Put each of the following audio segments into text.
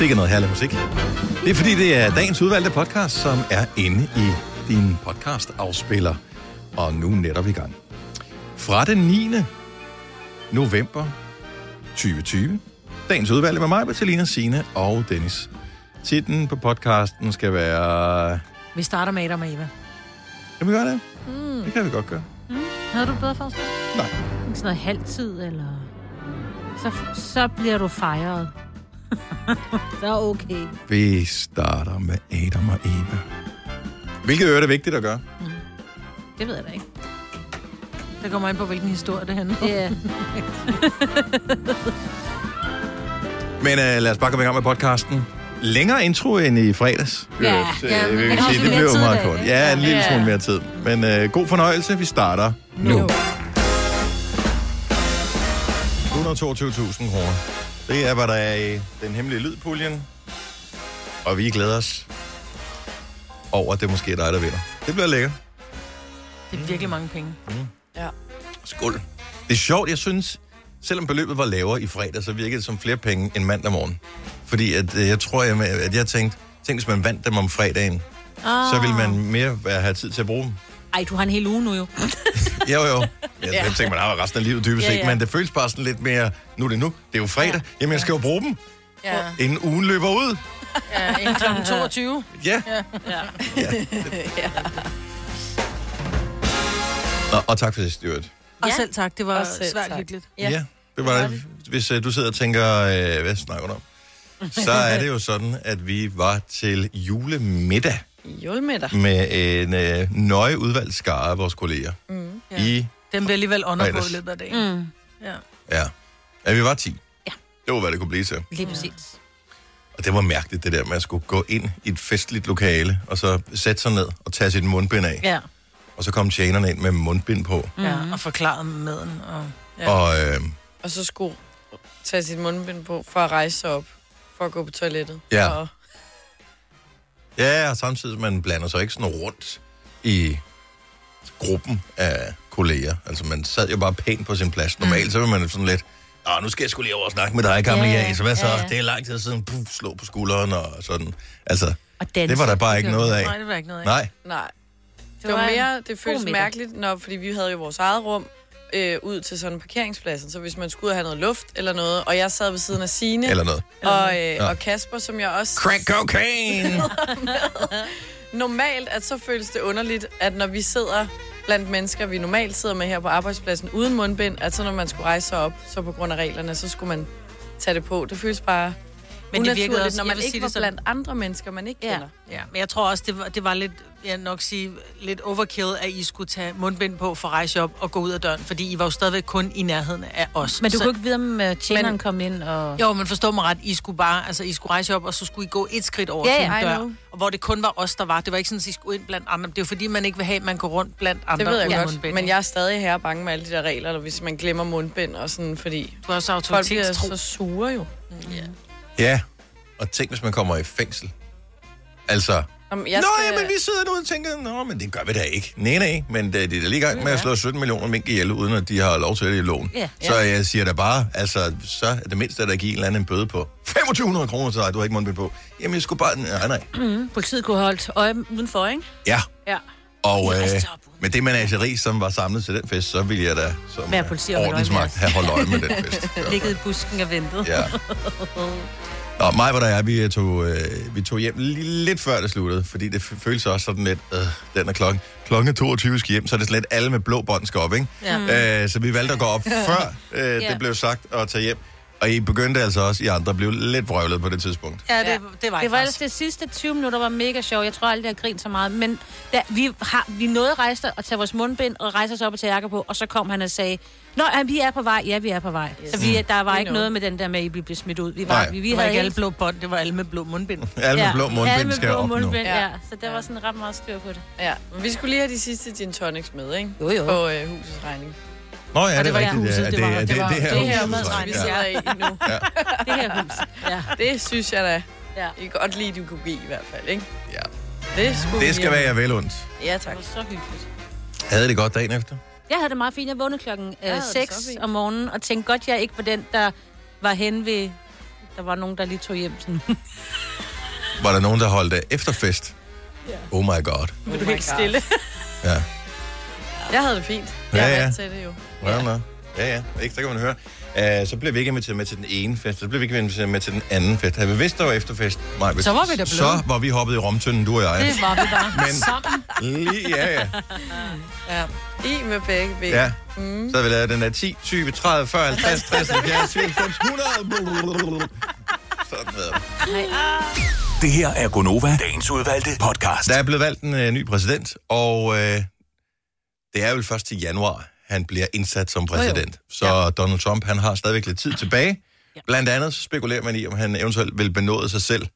Sikke noget herlig musik. Det er fordi, det er dagens udvalgte podcast, som er inde i din podcast-afspiller. Og nu netop i gang. Fra den 9. november 2020. Dagens udvalgte med mig, Bertalina Sine og Dennis. Titlen på podcasten skal være... Vi starter med Adam og Eva. Kan vi gøre det? Mm. Det kan vi godt gøre. Havde du bedre forslag? Nej. Sådan noget halvtid, eller... Så, så bliver du fejret. så okay. Vi starter med Adam og Eva. Hvilket øre er det vigtigt at gøre? Det ved jeg da ikke. Det kommer an på, hvilken historie det handler om. Ja. Men uh, lad os bare komme i gang med podcasten. Længere intro end i fredags. Ja, Øh, ja, øh, men vil sige. Det blev meget dag, kort. ikke? Ja, en lille Ja. smule mere tid. Men uh, god fornøjelse. Vi starter nu. Nu. 122.000 kroner. Det er, hvad der er i den hemmelige lydpuljen. Og vi glæder os over, at det måske er dig, der vinder. Det bliver lækkert. Det er virkelig mange penge. Skål. Det er sjovt, jeg synes, selvom beløbet var lavere i fredag, så virkede det som flere penge end mandag morgen. Fordi at, øh, jeg tror, jeg, at jeg tænkte, tænk, hvis man vandt dem om fredagen, Ah. så ville man mere have tid til at bruge dem. Ej, du har en hel uge nu jo. Jo, jo. Jeg ja. tænker, man har resten af livet dybest Ja, set, ja. men det føles bare sådan lidt mere, nu er det nu, det er jo fredag, jamen jeg skal jo bruge dem, Ja, inden ugen løber ud. ja inden kl. 22. Ja. Ja. Nå, og tak for det, Stuart. Og Ja. selv tak, det var Og svært tak. hyggeligt. Ja, ja det var det. Hvis uh, du sidder og tænker, uh, hvad snakker du om? Så er det jo sådan, at vi var til julemiddag Julemiddag. med en uh, nøje udvalgt skare af vores kolleger. Mm. Ja. I, Den bliver alligevel under på i Fredags. løbet af dagen. Mm. Ja. ja. ja, vi var 10. Ja. Det var, hvad det kunne blive til. Lige præcis. Og det var mærkeligt, det der med at skulle gå ind i et festligt lokale, og så sætte sig ned og tage sit mundbind af. Ja. Og så kom tjenerne ind med mundbind på. ja, og forklaret maden. Og, ja. Ja. Og øh, Og så skulle tage sit mundbind på for at rejse sig op. For at gå på toilettet. Ja. Og, ja, og samtidig man blander sig ikke sådan rundt i gruppen af kolleger. Altså man sad jo bare pænt på sin plads. Normalt så vil man sådan lidt, Nå, nu skal jeg skulle lige over og snakke med dig, gamle Ja. Så hvad så? Ja. Det er lang tid siden. Puh, slå på skulderen og sådan. Altså, Og danse. det var der bare ikke noget af. Nej, det var ikke noget af. Nej. nej. Det, var var en mere, det føles mærkeligt, når, fordi vi havde jo vores eget rum øh, ud til sådan parkeringspladsen. Så hvis man skulle ud og have noget luft eller noget, og jeg sad ved siden af Sine Eller noget. og, øh, og Kasper, som jeg også... Crack cocaine! Normalt, at så føles det underligt, at når vi sidder blandt mennesker, vi normalt sidder med her på arbejdspladsen uden mundbind, at så når man skulle rejse sig op, så på grund af reglerne, så skulle man tage det på. Det føles bare Men det virkede også, når man ikke var sådan- blandt andre mennesker, man ikke Ja. kender. Ja, men jeg tror også, det var, det var lidt, jeg nok sige, lidt overkill, at I skulle tage mundbind på for at rejse op og gå ud af døren, fordi I var jo stadigvæk kun i nærheden af os. Men du Så- kunne ikke vide, om uh, tjeneren Men- kom ind og... Jo, men forstå mig ret, I skulle bare, altså I skulle rejse op, og så skulle I gå et skridt over Ja, til en dør, know. og hvor det kun var os, der var. Det var ikke sådan, at I skulle ind blandt andre. Det er fordi, man ikke vil have, at man går rundt blandt andre. Det ved jeg godt, mundbind, men jeg er stadig her bange med alle de der regler, eller hvis man glemmer mundbind og sådan, fordi Du er også folk bliver så sure jo. Ja, og tænk, hvis man kommer i fængsel. Altså, Jamen, jeg Nå, skal... jamen, vi sidder nu og tænker, Nå, men det gør vi da ikke. Nej, nej, men det, de er da lige i gang med at slå 17 millioner mink ihjel, uden at de har lov til det i loven. Ja. Så jeg siger da bare, altså, så er det mindste, at der giver en eller anden en bøde på 2500 kroner til dig, du har ikke mundbind på. Jamen, jeg skulle bare, nej, nej. Mm, politiet kunne holdt øje udenfor, ikke? Ja, Ja. Og øh, op. med det menageri, som var samlet til den fest, så ville jeg da som Være øh, politi og øje med ordensmagt have holdt øje med den fest. Ligget i busken og ventet. Ja. Nå, mig var der er, vi tog, øh, vi tog hjem li- lidt før det sluttede, fordi det føles også sådan lidt, øh, den er klokken, klokken er 22 skal hjem, så er det slet alle med blå bånd skal op, ikke? Ja. Øh, så vi valgte at gå op før øh, Ja. det blev sagt at tage hjem. Og I begyndte altså også, I andre blev lidt vrøvlet på det tidspunkt. Ja, det, Ja. det var Det var faktisk. ellers det sidste 20 minutter var mega sjov. Jeg tror aldrig, jeg har grint så meget. Men da, vi, har, vi nåede at rejse og tage vores mundbind og rejse os op og tage jakker på. Og så kom han og sagde, Nå, ja, vi er på vej. Ja, vi er på vej. Yes. Så vi, der var ikke noget med den der med, at I blev smidt ud. Vi var, Nej. vi, vi Det var havde ikke alle blå bånd, det var alle med blå mundbind. Alle med blå alle mundbind med skal blå op nu. mundbind, ja. Ja. Så der var sådan ret meget styr på det. Ja, men vi skulle lige have de sidste gin tonics med, ikke? Jo, jo. På øh, husets regning. Nå ja, Og det, det var er ikke rigtigt. huset, ja, det var- det, det var- det, det, Det her hus, vi ja. sidder i nu. Det her hus. Ja. Det synes jeg da. Ja. I kan godt lide, du kunne give i hvert fald, ikke? Ja. Det, skulle Det skal være jer vel ondt. Ja, Det tak. var så hyggeligt. Havde det godt dagen efter? Jeg havde det meget fint. Jeg vågnede klokken Ja, øh, det er 6 så fint. om morgenen, og tænkte godt, jeg ikke var den, der var hen ved... Der var nogen, der lige tog hjem nu. Var der nogen, der holdt øh, efterfest? Oh my god. Oh du helt stille. Ja. Jeg havde det fint. Ja, Jeg er ja. vant til det jo. Ja, ja. ja, ja. Ikke, så kan man høre. Uh, så blev vi ikke inviteret med til den ene fest, så blev vi ikke inviteret med til den anden fest. Havde vi vidst, der var efterfest, Maja, Så var vi da blevet. Så var vi hoppet i romtønden, du og jeg. Det var vi bare Men- sammen. Lige, ja, ja. Ja. I med begge ben. ja. Så havde vi lavet den der 10, 20, 30, 40, 50, 60, 70, 90, 100. Sådan ved Det her er Gonova, dagens udvalgte podcast. Der er blevet valgt en øh, ny præsident, og øh, det er vel først til januar, han bliver indsat som præsident. Så ja. Donald Trump, han har stadigvæk lidt tid tilbage. Blandt andet så spekulerer man i, om han eventuelt vil benåde sig selv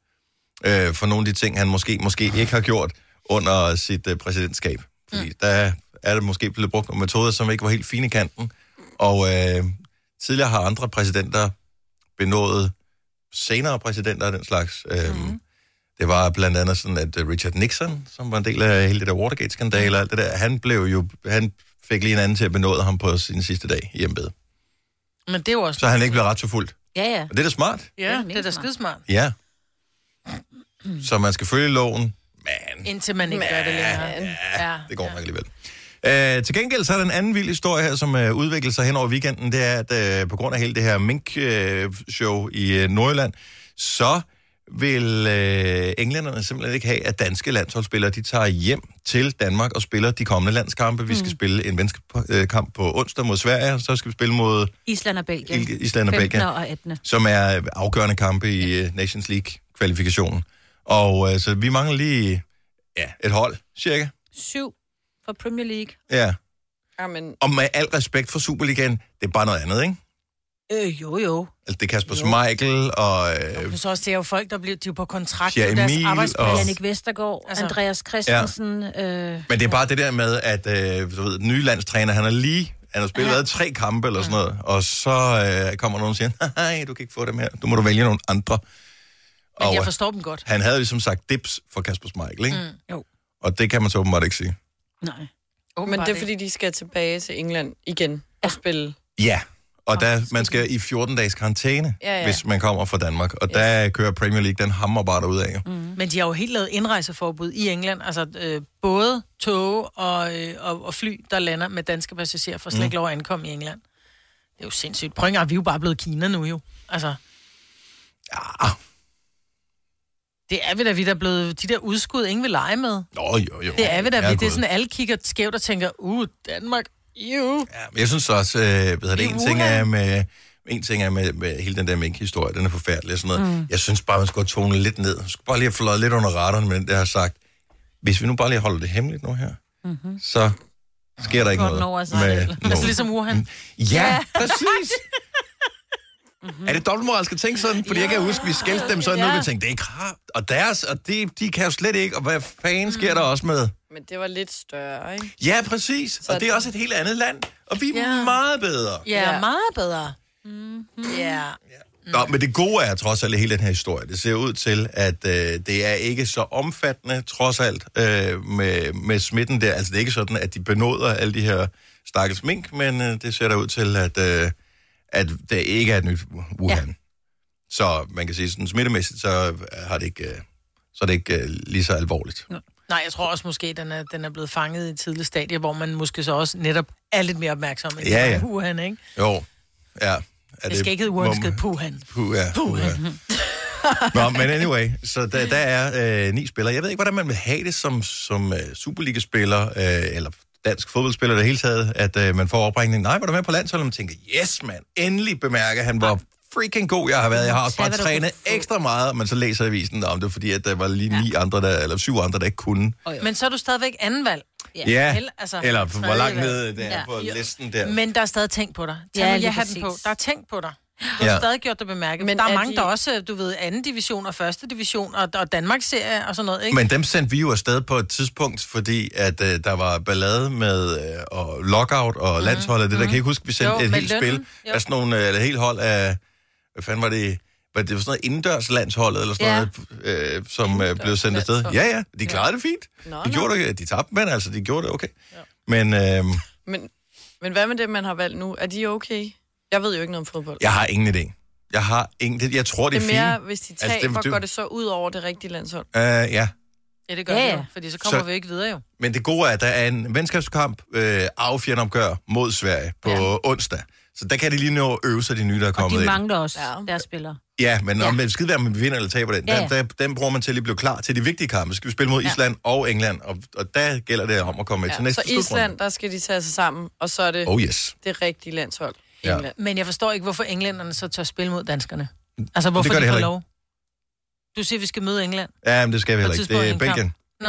øh, for nogle af de ting, han måske, måske ikke har gjort under sit øh, præsidentskab. Fordi mm. der er det måske blevet brugt nogle metoder, som ikke var helt fine i kanten. Og øh, tidligere har andre præsidenter benået senere præsidenter af den slags. Øh, mm. Det var blandt andet sådan, at øh, Richard Nixon, som var en del af hele det der Watergate-skandale og alt det der, han blev jo, han fik lige en anden til at benåde ham på sin sidste dag i embedet. Men det er jo også... Så han ikke blev ret så fuldt. Ja, ja. Og det er da smart. Ja, er det er da smart. skidesmart. Ja. Så man skal følge loven, men Indtil man ikke gør det længere. Ja, det går nok alligevel. Uh, til gengæld så er der en anden vild historie her, som uh, udvikler sig hen over weekenden. Det er, at uh, på grund af hele det her mink-show i uh, Nordjylland, så vil uh, englænderne simpelthen ikke have, at danske landsholdsspillere de tager hjem til Danmark og spiller de kommende landskampe. Vi skal spille en venskabskamp på onsdag mod Sverige, og så skal vi spille mod Island og Belgien. Island og 15. Belgien. og 18. som er afgørende kampe i uh, Nations League-kvalifikationen. Og uh, så vi mangler lige ja, et hold, cirka. Syv for Premier League. Ja. Jamen, Og med al respekt for Superligaen, det er bare noget andet, ikke? Øh, jo, jo. Altså, det er Kasper Schmeichel og... Øh, så også, det er jo folk, der bliver de er på kontrakt. Er jo deres Emil arbejdsplads. og- Jannik Vestergaard, Altså- Andreas Christensen. Ja. Øh, men det er bare det der med, at øh, du ved, den nye landstræner, han har lige... Han har spillet hvad, tre kampe eller sådan noget, og så øh, kommer nogen og siger, nej, du kan ikke få dem her, du må du vælge nogle andre. Men Og jeg øh, forstår dem godt. han havde ligesom sagt dips for Kasper Schmeichel, ikke? Mm. Jo. Og det kan man så åbenbart ikke sige. nej. men det er fordi, de skal tilbage til England igen og spille. Ja, og der, man skal i 14 dages karantæne, Ja, ja. hvis man kommer fra Danmark. Og der kører Premier League, den hammer bare derud af. Mm. Men de har jo helt lavet indrejseforbud i England. Altså øh, både tog og, øh, og, og fly, der lander med danske passagerer, for slet ikke lov at ankomme i England. Det er jo sindssygt. Prøv engang, vi er jo bare blevet Kina nu jo. Altså, Ja, det er vi da, vi der er blevet de der udskud, ingen vil lege med. Nå, jo, jo. Det er vi da, vi. Det er sådan, alle kigger skævt og tænker, uh, Danmark, jo. Ja, jeg synes også, øh, hedder det, en ting er med, en ting er med, med hele den der mink-historie, den er forfærdelig og sådan noget. Mm. Jeg synes bare, man skulle tonet lidt ned. Man skulle bare lige have fløjet lidt under radaren med den, der har sagt, hvis vi nu bare lige holder det hemmeligt nu her, mm-hmm. så sker der ikke noget over med. Altså ligesom Wuhan. Ja, præcis. Er det dobbeltmoralsk at tænke sådan? Fordi jeg kan huske, vi skældte dem sådan ja. noget, vi tænkte, det er krav. Og deres, og de, de kan jo slet ikke, og hvad fanden sker der også med? Men det var lidt større, ikke? Ja, præcis. Og det er også et helt andet land, og vi er Ja. meget bedre. Ja, Ja. meget bedre. Ja. Nå, men det gode er trods alt hele den her historie. Det ser ud til, at øh, det er ikke så omfattende, trods alt, øh, med, med smitten der. Altså, det er ikke sådan, at de benåder alle de her stakkels mink, men øh, det ser der ud til, at, øh, at det ikke er et nyt Wuhan. Ja. Så man kan sige, sådan smittemæssigt, så har det ikke, øh, så er det ikke øh, lige så alvorligt. Nej, jeg tror også måske, den er, den er blevet fanget i et tidligt stadie, hvor man måske så også netop er lidt mere opmærksom end Ja, ja. Wuhan, ikke? Jo, ja. Er Det skal ikke hedde Wuhan, det skal hedde Wuhan. Puh, ja. Puh, ja. Nå, men anyway, så der, der er øh, ni spillere. Jeg ved ikke, hvordan man vil have det som, som øh, Superliga-spiller, øh, eller dansk fodboldspiller det hele taget, at øh, man får opringning. Nej, var du med på landsholdet? Og man tænker, yes, mand, endelig bemærker han, hvor freaking god jeg har været. Jeg har også bare trænet ekstra meget, men så læser avisen om det, fordi at der var lige ni andre, der, eller syv andre, der ikke kunne. Men så er du stadigvæk anden valg. Ja, Hel- altså, eller hvor langt valg. ned det er Ja. på Jo. listen der. Men der er stadig tænkt på dig. Tag Ja, ja, lige jeg hatten på. præcis. Der er tænkt på dig. Du har Ja. ja. stadig gjort det bemærket. Men der er, er mange, de- der også, du ved, anden division og første division, og, og Danmarks serie og sådan noget, ikke? Men dem sendte vi jo afsted på et tidspunkt, fordi at øh, der var ballade med øh, og lockout og landsholdet. Det der kan jeg ikke huske, vi sendte Mhm. Jo, et helt lønnen. spil Jo. af sådan nogle, øh, eller et helt hold af, hvad fanden var det, var det var sådan noget indendørs landsholdet, eller sådan Ja. noget, øh, som øh, blev sendt afsted. landshold. Ja, ja, de klarede det fint. Nå, De nå. gjorde det, de tabte, men altså, de gjorde det okay. Men øh, Men, men hvad med det, man har valgt nu? Er de okay? Jeg ved jo ikke noget om fodbold. jeg har ingen idé. Jeg har ingen... Jeg tror, det Det er, er mere, fint. hvis de Altså, det- taber, det- går det så ud over det rigtige landshold. Uh, ja. Ja, det gør Ja, ja, det jo, fordi så kommer Så- vi ikke videre jo. Men det gode er, at der er en venskabskamp, øh, affjernopgør mod Sverige på ja. onsdag. Så der kan de lige nå at øve sig, de nye, der er Og kommet de ind. mangler også Ja. deres spillere. Ja, men Ja. om det skide være, om vi vinder eller taber den, Ja, ja, ja. ja. Den, den bruger man til at lige blive klar til de vigtige kampe. Så skal vi spille mod Ja. Island og England, og, og der gælder det om at komme med til Ja. næste Så. Island, der skal de tage sig sammen, og så er det Oh yes. det rigtige landshold. Ja. Men jeg forstår ikke, hvorfor englænderne så tør spille mod danskerne. Altså, hvorfor gør de de får lov. Du siger, vi skal møde England. Ja, men det skal vi heller ikke. Det er Belgien. Nå.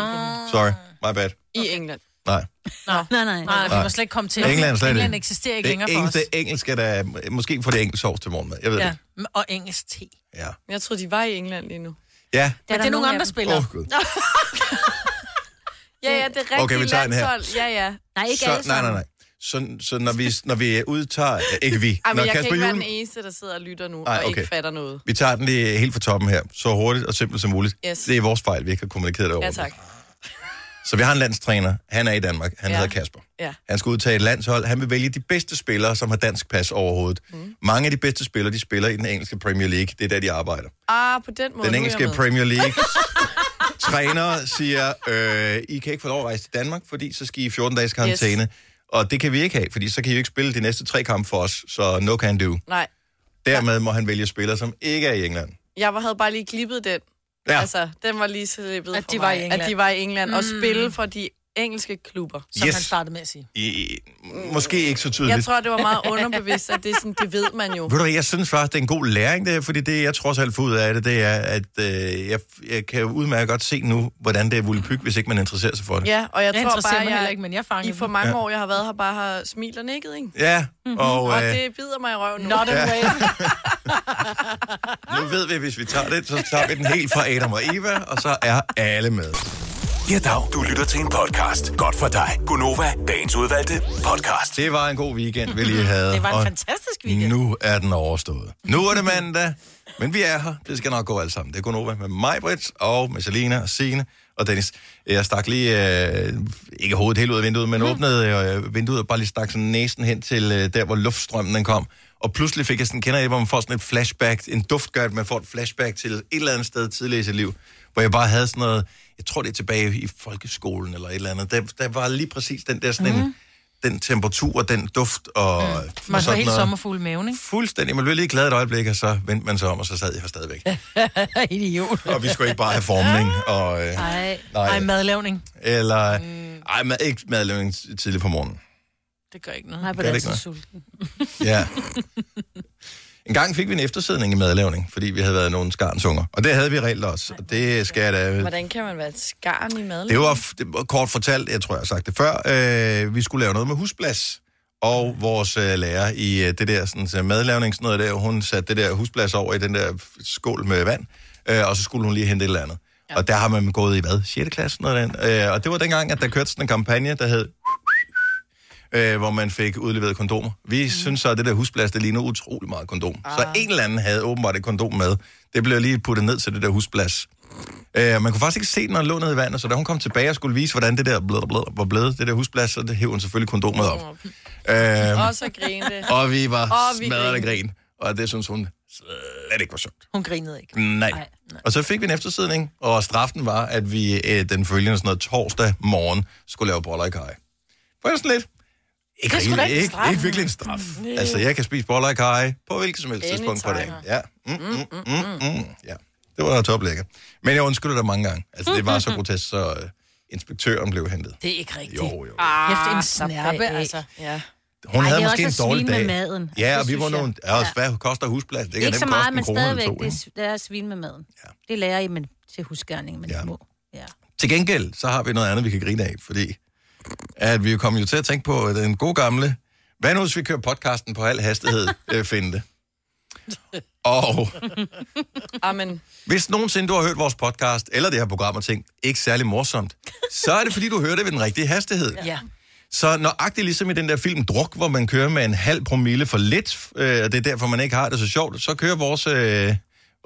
Sorry, my bad. I England. Nej. Nå. Nej, nej. Nej, vi Nej. må slet ikke komme til. England slet England eksisterer ikke Det længere for os. eneste engelsk er der... Måske får det engelsk sovs til morgenmad. Jeg ved Ja, det og engelsk te. Ja. Jeg troede, de var i England lige nu. Ja. Men der det er nogle andre spillere. Åh, oh, gud. Ja, ja, det rigtige Okay, vi tager den her. landshold. Ja, ja. Nej, ikke Så, alle nej, nej, sammen. nej. Så, så når vi, når vi udtager... Ikke vi. Ej, når men jeg kan Kasper ikke være Hjul- den eneste, der sidder og lytter nu, Ej, og ikke fatter noget. Vi tager den lige helt fra toppen her, så hurtigt og simpelt som muligt. Yes. Det er vores fejl, vi ikke har kommunikeret det over. Ja, tak. Så vi har en landstræner. Han er i Danmark. Han Ja. hedder Kasper. Ja. Han skal udtage et landshold. Han vil vælge de bedste spillere, som har dansk pas overhovedet. Mm. Mange af de bedste spillere, de spiller i den engelske Premier League. Det er der, de arbejder. Ah, på den måde. Den engelske jeg. Premier League træner siger, øh, I kan ikke få lov at rejse til Danmark, fordi så skal I i 14 dages karantæne. Yes. Og det kan vi ikke have, fordi så kan I jo ikke spille de næste tre kampe for os, så no can do. Nej, Dermed må han vælge spillere, som ikke er i England. jeg var- havde bare lige klippet den. Ja. Altså, den var lige slippet At for de var mig, i England. At de var i England og spille for de engelske klubber. Som Yes. han startede med at sige. I, i, måske ikke så tydeligt. Jeg tror, det var meget underbevidst, at det, er sådan, det ved man jo. Ved du jeg synes faktisk, det er en god læring, det her, fordi det, jeg trods alt får ud af det, det er, at øh, jeg, jeg kan udmærket godt se nu, hvordan det er vullepyg, hvis ikke man interesserer sig for det. Ja, og jeg, Jeg tror bare, mig jeg, heller ikke, men jeg i fangede for mange Ja. år, jeg har været her, bare har smilt og nikket, ikke? Ja, og Og øh, det bider mig i røven nu. Not a way. nu ved vi, at hvis vi tager det, så tager vi den helt fra Adam og Eva, og så er alle med. Ja, dag. Du lytter til en podcast. Godt for dig. Gunova, dagens udvalgte podcast. Det var en god weekend, vi lige havde. Det var en og fantastisk weekend. Nu er den overstået. Nu er det mandag, men vi er her. Det skal nok gå alt sammen. Det er Gunova med mig, Britt, og med Selina og Signe og Dennis. Jeg stak lige, øh, ikke hovedet helt ud af vinduet, men mm. åbnede øh, vinduet og bare lige stak sådan næsen hen til øh, der, hvor luftstrømmen den kom. Og pludselig fik jeg sådan, kender I, hvor man får sådan et flashback, en duft gør, at man får et flashback til et eller andet sted tidligere i sit liv, hvor jeg bare havde sådan noget, jeg tror det er tilbage i folkeskolen eller et eller andet, der, der var lige præcis den der sådan mm. en, den temperatur, den duft og, mm. og Man får sådan helt noget. i maven, ikke? Fuldstændig. Man blev lige glad et øjeblik, og så vendte man sig om, og så sad jeg her stadigvæk. Idiot. og vi skulle ikke bare have formning. Og, øh, Nej. Ej, madlavning. eller, ej, mad, ikke madlavning tidligt på morgenen. Det gør ikke noget. Nej, på det noget? sulten. Ja. En gang fik vi en eftersidning i madlavning, fordi vi havde været nogle skarnsunger. Og det havde vi reelt også. Og det skal jeg da... Hvordan kan man være et skarn i mad? Det var, det var kort fortalt, jeg tror, jeg har sagt det før. Øh, vi skulle lave noget med husplads. Og vores øh, lærer i øh, det der sådan, så madlavning, sådan noget der, hun satte det der husplads over i den der skål med vand, øh, og så skulle hun lige hente et eller andet. Ja. Og der har man gået i hvad? 6. klasse? Noget den. Øh, og det var dengang, at der kørte sådan en kampagne, der hed øh, hvor man fik udleveret kondomer. Vi mm. synes så, at det der husplads, det ligner utrolig meget kondom. Ah. Så en eller anden havde åbenbart et kondom med. Det blev lige puttet ned til det der husplads. Øh, man kunne faktisk ikke se den, når den lå nede i vandet, så da hun kom tilbage og skulle vise, hvordan det der blød, blød, var blevet, det der husplads, så det hævde hun selvfølgelig kondomet op. Øh, Og så grinte. og vi var Og vi smadret af grin. Og det synes hun slet ikke var sjovt. Hun grinede ikke. Nej. Nej. Og så fik vi en eftersidning, og straffen var, at vi øh, den følgende sådan noget torsdag morgen skulle lave boller i kaj. For sådan lidt... Ikke, Det er sgu da rigtig, ikke ikke, virkelig en straf. Altså, jeg kan spise boller i kaj på hvilket som helst tidspunkt på dagen. Ja. Mm, mm, mm, mm, mm. ja. Det var toplækker. Men jeg undskylder dig mange gange. Altså, det var så grotesk, så øh, inspektøren blev hentet. Det er ikke rigtigt. Jo, jo. Hæft en Ah, snærpe, altså. Ja. Hun Ej, havde er måske en også dårlig svine dag. med maden. Ja, og vi var jeg. nogle... Ja, og hvad koster husplads? Det kan Ikke nemt så meget, en men stadigvæk, to, det, er- det er at svine med maden. Ja. Det lærer I men til husgærning, men ja. må. Ja. Til gengæld, så har vi noget andet, vi kan grine af, fordi at vi kommer jo til at tænke på den gode gamle, hvad nu hvis vi kører podcasten på al hastighed, øh, finde det. Og Amen. hvis nogensinde du har hørt vores podcast, eller det her program og tænkt, ikke særlig morsomt, så er det fordi, du hører det ved den rigtige hastighed. Ja. Så nøjagtigt ligesom i den der film Druk, hvor man kører med en halv promille for lidt, øh, og det er derfor, man ikke har det så sjovt, så kører vores øh,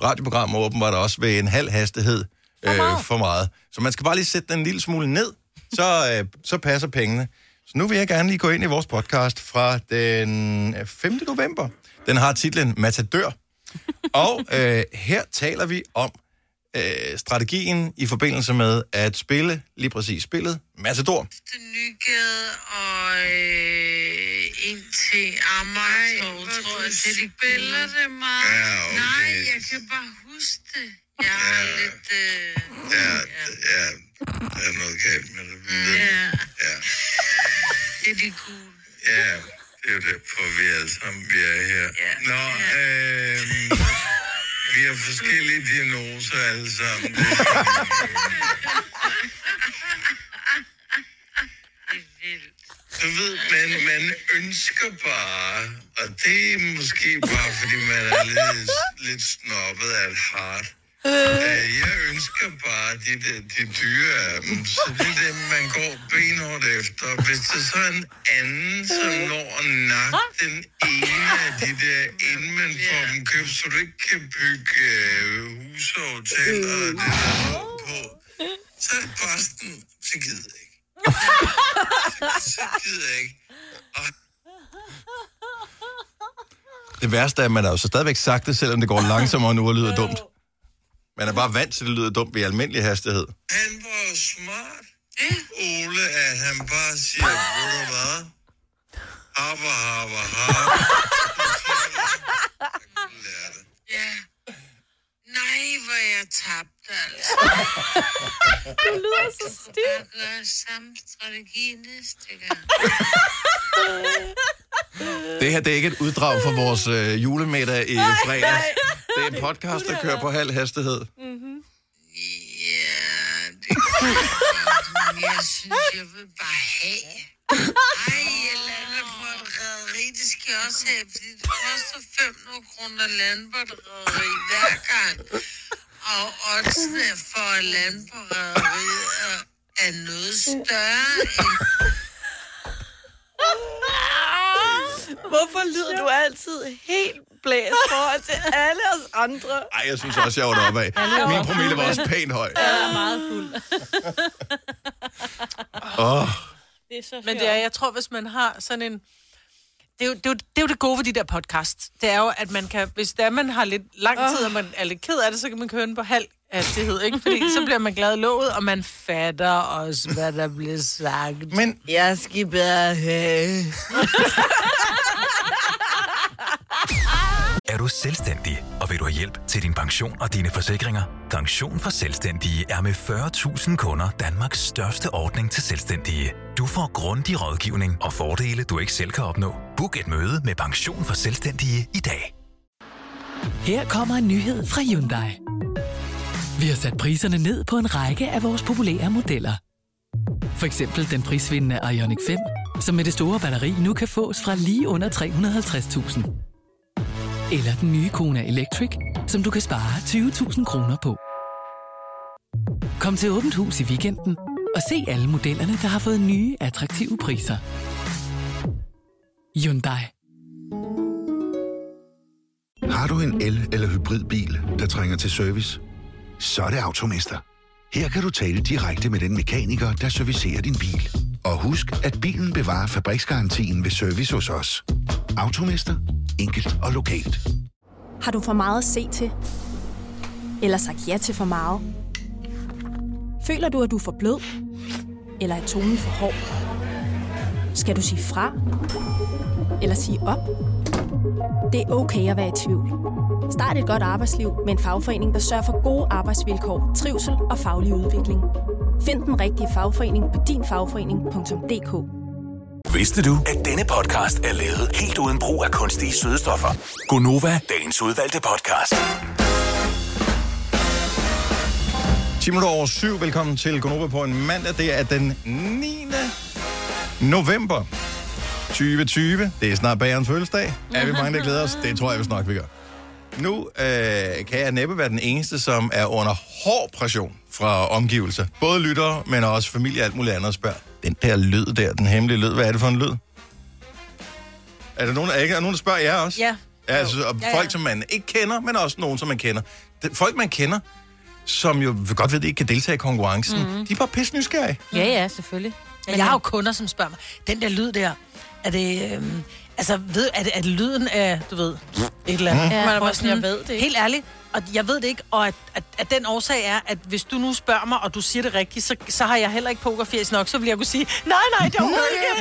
radioprogram åbenbart også ved en halv hastighed øh, for meget. Så man skal bare lige sætte den en lille smule ned, så, øh, så passer pengene. Så nu vil jeg gerne lige gå ind i vores podcast fra den øh, 5. november. Den har titlen Matadør. Og øh, her taler vi om øh, strategien i forbindelse med at spille lige præcis spillet Matador. Nygade og øh, ind til Amagertorv, tror jeg, det de spiller det meget. Ja, okay. Nej, jeg kan bare huske det. Jeg har lidt... Øh, Ja, ja, der er noget galt med det. ja, Ja, det er de gule. ja, det er jo derfor, vi alle sammen vi er her. Ja. Nå, øh, vi har forskellige diagnoser alle sammen. Det Det er. Du ved, man, man ønsker bare, og det er måske bare, fordi man er lidt, lidt snobbet af et hart. Øh, Jeg ønsker bare de, de, de dyre af dem, så det er dem, man går benhårdt efter. Hvis der så er en anden, som når at nakke den ene af de der, inden man får dem købt, så du ikke kan bygge øh, huse og hoteller og det der på, så er posten, så gider jeg ikke. Så gider jeg ikke. Og Det værste er, at man har jo så stadigvæk sagt det, selvom det går langsommere nu og lyder dumt. Man er bare vant til, at det lyder dumt ved almindelig hastighed. han var smart, Ole, at han bare siger, ved du hvad? Harper, harper, harper. Ja. Nej, hvor jeg tabte, altså. Du lyder så stiv. Jeg gør samme strategi næste gang. Det her det er ikke et uddrag fra vores øh, julemiddag i fredags. Det er en podcast, der kører på halv hastighed. Ja, det kan jeg synes, jeg vil bare have. Ej, jeg lander på et rederi, det skal jeg også have, fordi det koster 500 kroner at lande på et rederi hver gang. Og oddsene for at lande på rederiet er, er noget større end Hvorfor lyder du altid helt blæst forhold til alle os andre? Ej, jeg synes også, jeg var deroppe af. Min promille var også pænt høj. Jeg er meget fuld. Åh, Det er så Men det er, jeg tror, hvis man har sådan en... Det er, jo, det, er jo, det er jo det gode ved de der podcast. Det er jo, at man kan... Hvis det er, man har lidt lang tid, og man er lidt ked af det, så kan man køre den på halv hastighed, ikke? Fordi så bliver man glad i låget, og man fatter også, hvad der bliver sagt. men Jeg skal bare have... Er du selvstændig, og vil du have hjælp til din pension og dine forsikringer? Pension for Selvstændige er med 40.000 kunder Danmarks største ordning til selvstændige. Du får grundig rådgivning og fordele, du ikke selv kan opnå. Book et møde med Pension for Selvstændige i dag. Her kommer en nyhed fra Hyundai. Vi har sat priserne ned på en række af vores populære modeller. For eksempel den prisvindende Ioniq 5, som med det store batteri nu kan fås fra lige under 350.000. Eller den nye Kona Electric, som du kan spare 20.000 kroner på. Kom til Åbent Hus i weekenden og se alle modellerne, der har fået nye, attraktive priser. Hyundai. Har du en el- eller hybridbil, der trænger til service? Så er det Automester. Her kan du tale direkte med den mekaniker, der servicerer din bil. Og husk, at bilen bevarer fabriksgarantien ved service hos os. Automester. Enkelt og lokalt. Har du for meget at se til? Eller sagt ja til for meget? Føler du, at du er for blød? Eller er tonen for hård? Skal du sige fra? Eller sige op? Det er okay at være i tvivl. Start et godt arbejdsliv med en fagforening, der sørger for gode arbejdsvilkår, trivsel og faglig udvikling. Find den rigtige fagforening på dinfagforening.dk. Vidste du, at denne podcast er lavet helt uden brug af kunstige sødestoffer? Gonova, dagens udvalgte podcast. 10 minutter over syv. Velkommen til Gonova på en mandag. Det er den 9. november 2020. Det er snart bagerens fødselsdag. Er vi mange, der glæder os? Det tror jeg, vi snart vi gør. Nu øh, kan jeg næppe være den eneste, som er under hård pression fra omgivelser. Både lyttere, men også familie og alt muligt andet spørger. Den der lyd der, den hemmelige lyd, hvad er det for en lyd? Er der nogen, er ikke, er der nogen der spørger jer også? Ja. Ja, altså, og Ja, ja. folk, som man ikke kender, men også nogen, som man kender. Det, folk, man kender, som jo godt ved, at de ikke kan deltage i konkurrencen, Mhm. mm-hmm. de er bare pisse nysgerrige. Ja, ja, selvfølgelig. Men jeg har jo kunder, som spørger mig, den der lyd der, er det, øhm, Altså, ved, er, det, er det lyden af, du ved, et eller andet? Ja. Man er bare sådan, jeg ved det ikke. Helt ærligt, og jeg ved det ikke, og at, at, at den årsag er, at hvis du nu spørger mig, og du siger det rigtigt, så, så har jeg heller ikke pokerfjæs nok, så vil jeg kunne sige, nej, nej, det er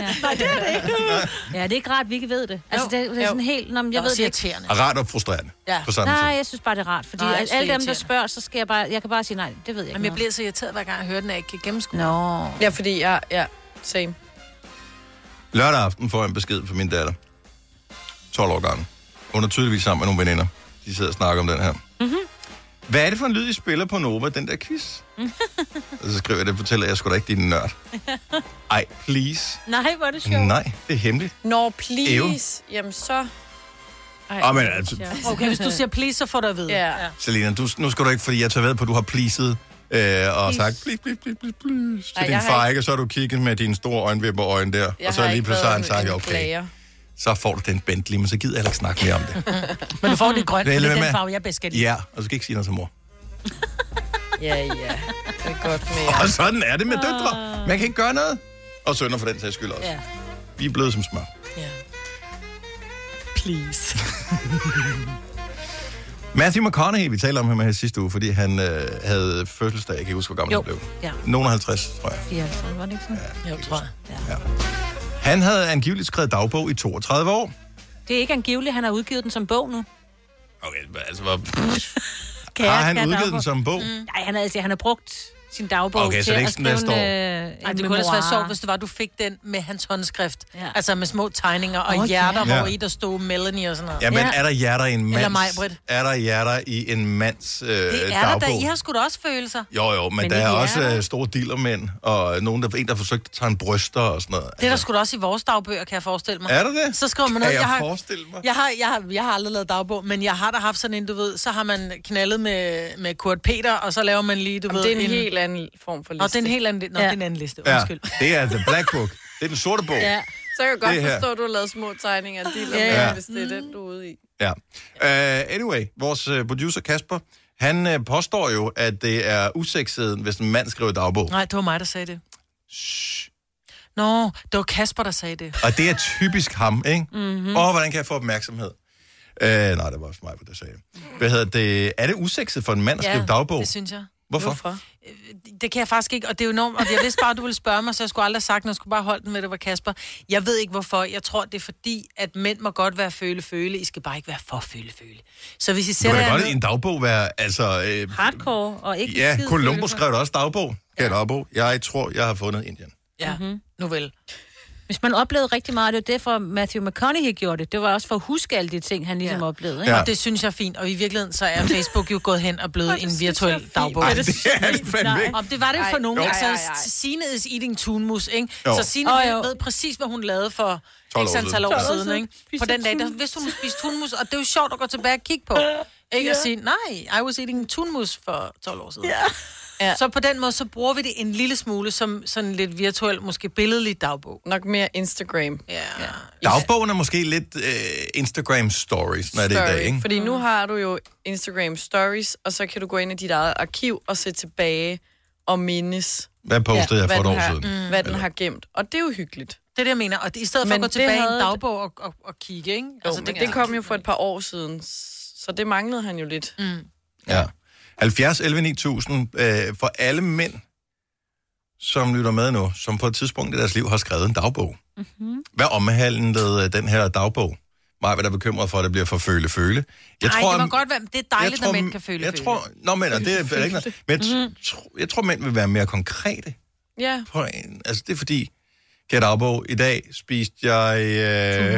ikke. Nej, det er det ikke. Ja, det er ikke rart, at vi ikke ved det. Altså, det, er- det er sådan helt... Nå, men jeg ved det ikke. irriterende. Og rart og frustrerende. Ja. På samme Nej, tid. jeg synes bare, det er rart. Fordi Nej, det er alle dem, der irriterende. spørger, så skal jeg bare... Jeg kan bare sige nej, det ved jeg ikke Jamen, jeg bliver så irriteret, hver gang jeg hører den, at jeg ikke kan gennemskue. Nå. Ja, fordi jeg... Ja, same. Lørdag aften får jeg en besked fra min datter. 12 år gammel. Hun er tydeligvis sammen med nogle veninder. De sidder og snakker om den her. Mhm. Hvad er det for en lyd, I spiller på Nova, den der quiz? og så skriver jeg det, fortæller jeg sgu da ikke, din nørd. Ej, please. Nej, hvor er det sjovt. Nej, det er hemmeligt. Når please, jamen så... Ej, Åh, men altså, Okay, hvis du siger please, så får du at vide. Ja. Selina, du, nu skal du ikke, fordi jeg tager ved på, at du har pleaset øh, og sagt please, please, please, please, please til Ej, din far, ikke-? Og så har du kigget med dine store øjenvipper øjne der. Jeg og så lige pludselig har han sagt, okay, klager. Så får du den Bentley, men så gider jeg ikke snakke mere om det. Men du får det grønt, I det er den farve, jeg bedst kan lide. Ja, og du skal ikke sige noget til mor. Ja, ja. Det er godt med jer. Og sådan er det med døtre. Man kan ikke gøre noget. Og sønner for den sags skyld også. Ja. Vi er blevet som smør. ja. Please. Matthew McConaughey, vi talte om ham her sidste uge, fordi han øh, havde fødselsdag. Jeg kan ikke huske, hvor gammel Jo. han blev. Ja. Nogen af 50, tror jeg. 54, var det ikke sådan? Jo, tror jeg. Han havde angiveligt skrevet dagbog i 32 år. Det er ikke angiveligt, han har udgivet den som bog nu. Okay, altså, hvor... Kære, har han udgivet dagbog. den som bog? Nej, han har, altså, han har brugt sin dagbog Okay, så til det er ikke at sådan, der skrive en, øh, Ej, en det kunne ellers være sjovt, hvis det var, du fik den med hans håndskrift. Ja. Altså med små tegninger og oh, hjerter, ja. ja. hvor i der stod Melanie og sådan noget. Ja, men Ja. er der hjerter i en mands... Maj-Brit. Er der hjerter i en mands øh, Det er der dagbog? da. I har sgu da også følelser. Jo, jo, men, Men der er også hjerter. øh, store dealermænd, og nogen, der, en, der forsøgte at tage en bryster og sådan noget. Det er der sgu da også i vores dagbøger, kan jeg forestille mig. Er der det? Så skriver man Kan ned, jeg, jeg har, forestille mig? jeg har, jeg, har, jeg har aldrig lavet dagbog, men jeg har da haft sådan en, du ved, så har man knaldet med, med Kurt Peter, og så laver man lige, du Jamen, ved... det er en helt anden form for liste. Nå, det er en helt anden, Nå, Ja. det er en anden liste. Ja, Undskyld. det er The Black Book. Det er den sorte bog. Ja. Så kan jeg godt Det her. forstå, at du har lavet små tegninger af de Ja. ja. hvis det er den, du er ude i. Ja. Uh, anyway, vores uh, producer Kasper, han uh, påstår jo, at det er usekset, hvis en mand skriver dagbog. Nej, det var mig, der sagde det. Nå, det var Kasper, der sagde det. Og det er typisk ham, ikke? Mhm. Mm-hmm. Og hvordan kan jeg få opmærksomhed? Uh, nej, det var også mig, der sagde det. Hvad hedder det? Er det usekset for en mand at skrive dagbog? det synes jeg. Hvorfor? Hvorfor? Det kan jeg faktisk ikke, og det er jo enormt, og jeg vidste bare, at du ville spørge mig, så jeg skulle aldrig have sagt, noget. jeg skulle bare holde den med, det var Kasper. Jeg ved ikke hvorfor. Jeg tror, det er fordi, at mænd må godt være føle-føle. I skal bare ikke være for føle-føle. Så hvis I Det sætter kan da jer godt i en dagbog være, altså... Øh, Hardcore og ikke ja, følelser. skrev da også dagbog. Ja. dagbog. Jeg tror, jeg har fundet Indien. Ja, mm-hmm. nu vel. Hvis man oplevede rigtig meget, det er derfor Matthew McConaughey gjorde det. Det var også for at huske alle de ting, han ligesom Ja. oplevede. Ikke? Ja. Og det synes jeg er fint. Og i virkeligheden, så er Facebook jo gået hen og blevet en virtuel dagbog. Ej, det er det fandme ikke. Det var det for nogen. Altså. Signe is eating tunmus, ikke? Jo. Så Signe oh, ved præcis, hvad hun lavede for 12 år x antal siden. år 12 år siden, ikke? På den dag, der vidste hun, hun spiste tunmus, og det er jo sjovt at gå tilbage og kigge på. Ikke at sige, nej, I was eating tunmus for 12 år siden. Ja. Ja. Så på den måde, så bruger vi det en lille smule som sådan lidt virtuel, måske billedlig dagbog. Nok mere Instagram. Ja. ja. Dagbogen er måske lidt øh, Instagram stories, når det er i dag, ikke? Fordi nu har du jo Instagram Stories, og så kan du gå ind i dit eget arkiv og se tilbage og mindes, Hvad postede jeg for hvad, et den år har, siden? hvad den har gemt. Og det er jo hyggeligt. Det er det, jeg mener. Og det, i stedet for Men at gå det tilbage i havde- en dagbog og, og, og kigge, ikke? Jo, altså, men det kom jo for et par år siden, så det manglede han jo lidt. Mm. Ja. 70, 11, 9000 øh, for alle mænd, som lytter med nu, som på et tidspunkt i deres liv har skrevet en dagbog. Mm-hmm. Hvad omhandlede øh, den her dagbog? Mig er der bekymret for, at det bliver for føle-føle. Jeg Nej, det må godt være, det er dejligt, tror, når mænd kan føle jeg tror, Nå, men det er ikke noget. Men jeg, tro, jeg tror, mænd vil være mere konkrete. Ja, På en, altså, det er fordi, Gæt dagbog, i dag spiste jeg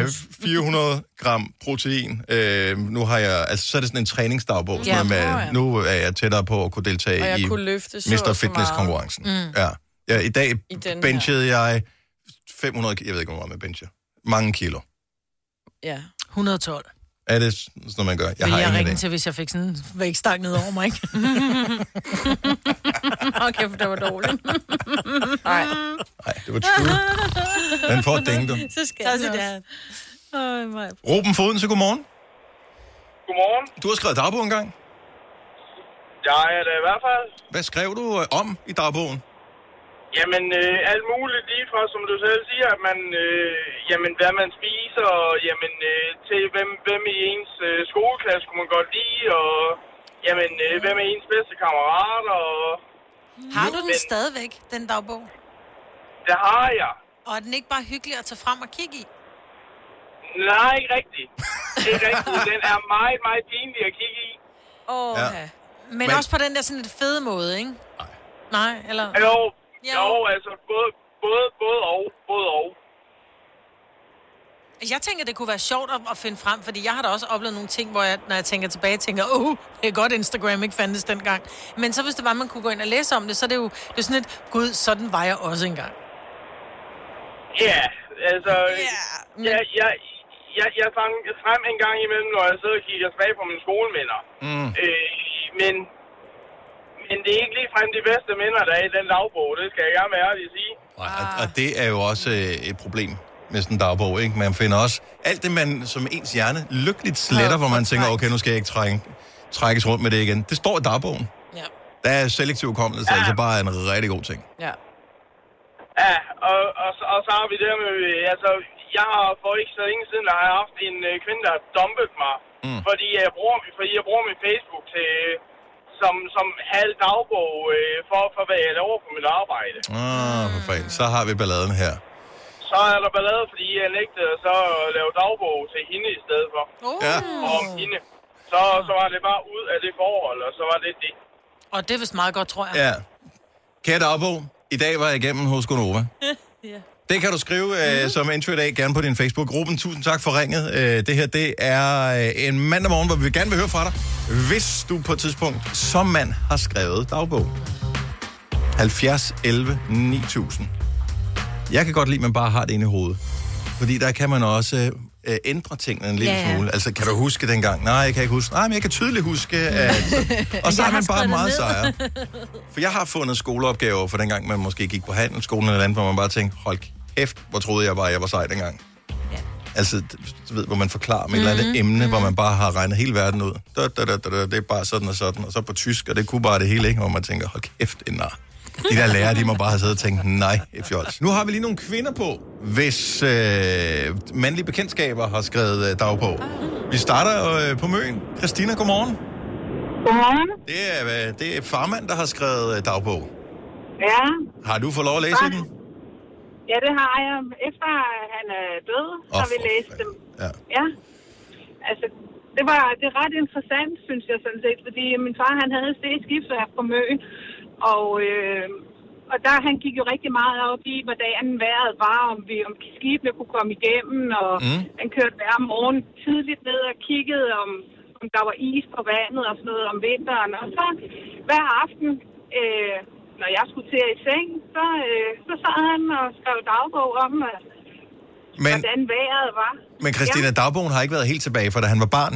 øh, 400 gram protein. Øh, nu har jeg, altså så er det sådan en træningsdagbog, sådan Ja. Nå, med, nu er jeg tættere på at kunne deltage og jeg i kunne løfte så Mr. Fitness-konkurrencen. Mm. Ja. ja. I dag I benchede jeg 500, ki- jeg ved ikke, hvor meget man bencher. Mange kilo. Ja. 112. Er det sådan noget, man gør? Jeg vil har jeg ingen ringe idé. til, hvis jeg fik sådan en vægtstang ned over mig, ikke? Okay, for det var dårligt. Nej, Nej, det var true. Den får et ding, du. Så skal Så jeg også. det Øj, mig. Ruben Foden, så godmorgen. Godmorgen. Du har skrevet dagbog engang. Jeg er det i hvert fald. Hvad skrev du øh, om i dagbogen? Jamen, øh, alt muligt lige fra, som du selv siger, at man, øh, jamen, hvad man spiser, og jamen, øh, til hvem, hvem i ens øh, skoleklasse kunne man godt lide, og jamen, øh, hvem er ens bedste kammerat, og... Har du den Men- stadigvæk, den dagbog? Det har jeg. Og er den ikke bare hyggelig at tage frem og kigge i? Nej, ikke rigtigt. Ikke rigtigt. Den er meget, meget pinlig at kigge i. Åh, oh, Ja. ja. Men, Men- også på den der sådan lidt fede måde, ikke? Nej. Nej, eller... Jo, Jo. jo, altså både, både, både og, både og. Jeg tænker, det kunne være sjovt at, at finde frem, fordi jeg har da også oplevet nogle ting, hvor jeg, når jeg tænker tilbage, tænker, åh, oh, det er godt, Instagram ikke fandtes dengang. Men så hvis det var, man kunne gå ind og læse om det, så er det jo det er sådan et, gud, sådan var jeg også engang. Ja, altså... men- Jeg, jeg, jeg, jeg fang frem en gang imellem, når jeg sidder og kigger tilbage på mine skolevenner. Mm. Øh, men, men det er ikke ligefrem de bedste minder, der er i den dagbog. Det skal jeg gerne være ærlig at sige. Og, og, og det er jo også øh, et problem med sådan en dagbog, ikke? Man finder også alt det, man som ens hjerne lykkeligt sletter, hvor man tænker, okay, nu skal jeg ikke trække, trækkes rundt med det igen. Det står i dagbogen. Ja. Der er selektiv hukommelse, ja. altså bare en rigtig god ting. ja. Ja, og, og, så- og så har vi det med, øh, altså, jeg har for ikke så længe siden, der har jeg haft en øh, kvinde, der har dumpet mig, Mm. fordi, jeg bruger, fordi jeg bruger min Facebook til, som, som halv dagbog øh, for, for, hvad jeg laver på mit arbejde. Ah, for fanden. Så har vi balladen her. Så er der ballade, fordi jeg nægtede så at lave dagbog til hende i stedet for, Oh. Ja. og om hende. Så, så var det bare ud af det forhold, og så var det det. Og det er vist meget godt, tror jeg. Ja. Kære dagbog, i dag var jeg igennem hos Gonova. Det kan du skrive øh, som intro i dag, gerne på din Facebook-gruppen. Tusind tak for ringet. Øh, det her, det er øh, en mandag morgen, hvor vi gerne vil høre fra dig. Hvis du på et tidspunkt som mand har skrevet dagbog. 70 11 9000. Jeg kan godt lide, at man bare har det inde i hovedet. Fordi der kan man også øh, ændre tingene en lille ja. smule. Altså, kan du huske dengang? Nej, jeg kan ikke huske. Nej, men jeg kan tydeligt huske, at... Og så er man bare meget sejere. For jeg har fundet skoleopgaver for dengang, man måske gik på handelsskolen eller andet, hvor man bare tænkte, hold kæft, hvor troede jeg bare, jeg var sej dengang. Ja. Altså, du ved, hvor man forklarer med et eller andet emne, hvor man bare har regnet hele verden ud. Da, da, da, da, da, det er bare sådan og sådan. Og så på tysk, og det kunne bare det hele, ikke? Hvor man tænker, hold kæft, en nar. De der lærere, de må bare have siddet og tænkt, nej, fjols. Nu har vi lige nogle kvinder på, hvis øh, mandlige bekendtskaber har skrevet øh, dagbog. Vi starter øh, på Møn. Christina, godmorgen. Godmorgen. Det er, øh, det er farmand, der har skrevet øh, dagbog. Ja, Har du fået lov at læse i den? Ja, det har jeg. Efter han er død, så Åh, har vi læst dem. Ja. Ja. Altså, det var det er ret interessant, synes jeg sådan set, fordi min far, han havde et skibsværk på Møn, og, øh, og der han gik jo rigtig meget op i, hvordan vejret var, om, vi, om skibene kunne komme igennem, og mm. han kørte hver morgen tidligt ned og kiggede, om, om der var is på vandet og sådan noget om vinteren, og så hver aften, øh, når jeg skulle til i seng, så, øh, så sad han og skrev dagbog om, øh, Men, hvordan vejret var. men Christina, Ja. dagbogen har ikke været helt tilbage, for da han var barn.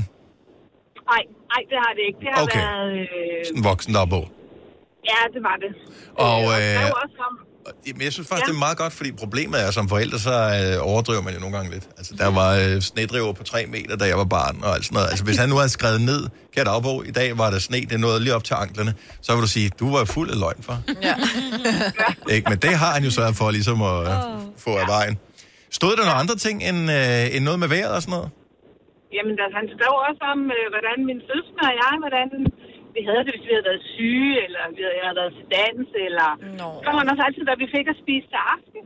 Nej, nej, det har det ikke. Det har Okay. været... Øh, En voksen dagbog. ja, det var det. Og, øh, øh, skrev også om... Jamen, jeg synes faktisk, Ja. det er meget godt, fordi problemet er, som forældre, så øh, overdriver man jo nogle gange lidt. Altså, der var øh, snedriver på tre meter, da jeg var barn, og alt sådan noget. Altså, hvis han nu havde skrevet ned, kære dagbog, i dag var der sne, det nåede lige op til anklerne, så vil du sige, du var fuld af løgn, for. Ja. Ikke? Men det har han jo sørget for, ligesom at øh, få af vejen. Stod der nogle andre ting end, øh, end noget med vejret og sådan noget? Jamen, der, han skrev også om, øh, hvordan min søster og jeg, hvordan vi havde det, hvis vi havde været syge, eller vi havde, jeg havde været til dans, eller... Nå. Så var han også altid, hvad vi fik at spise til aften.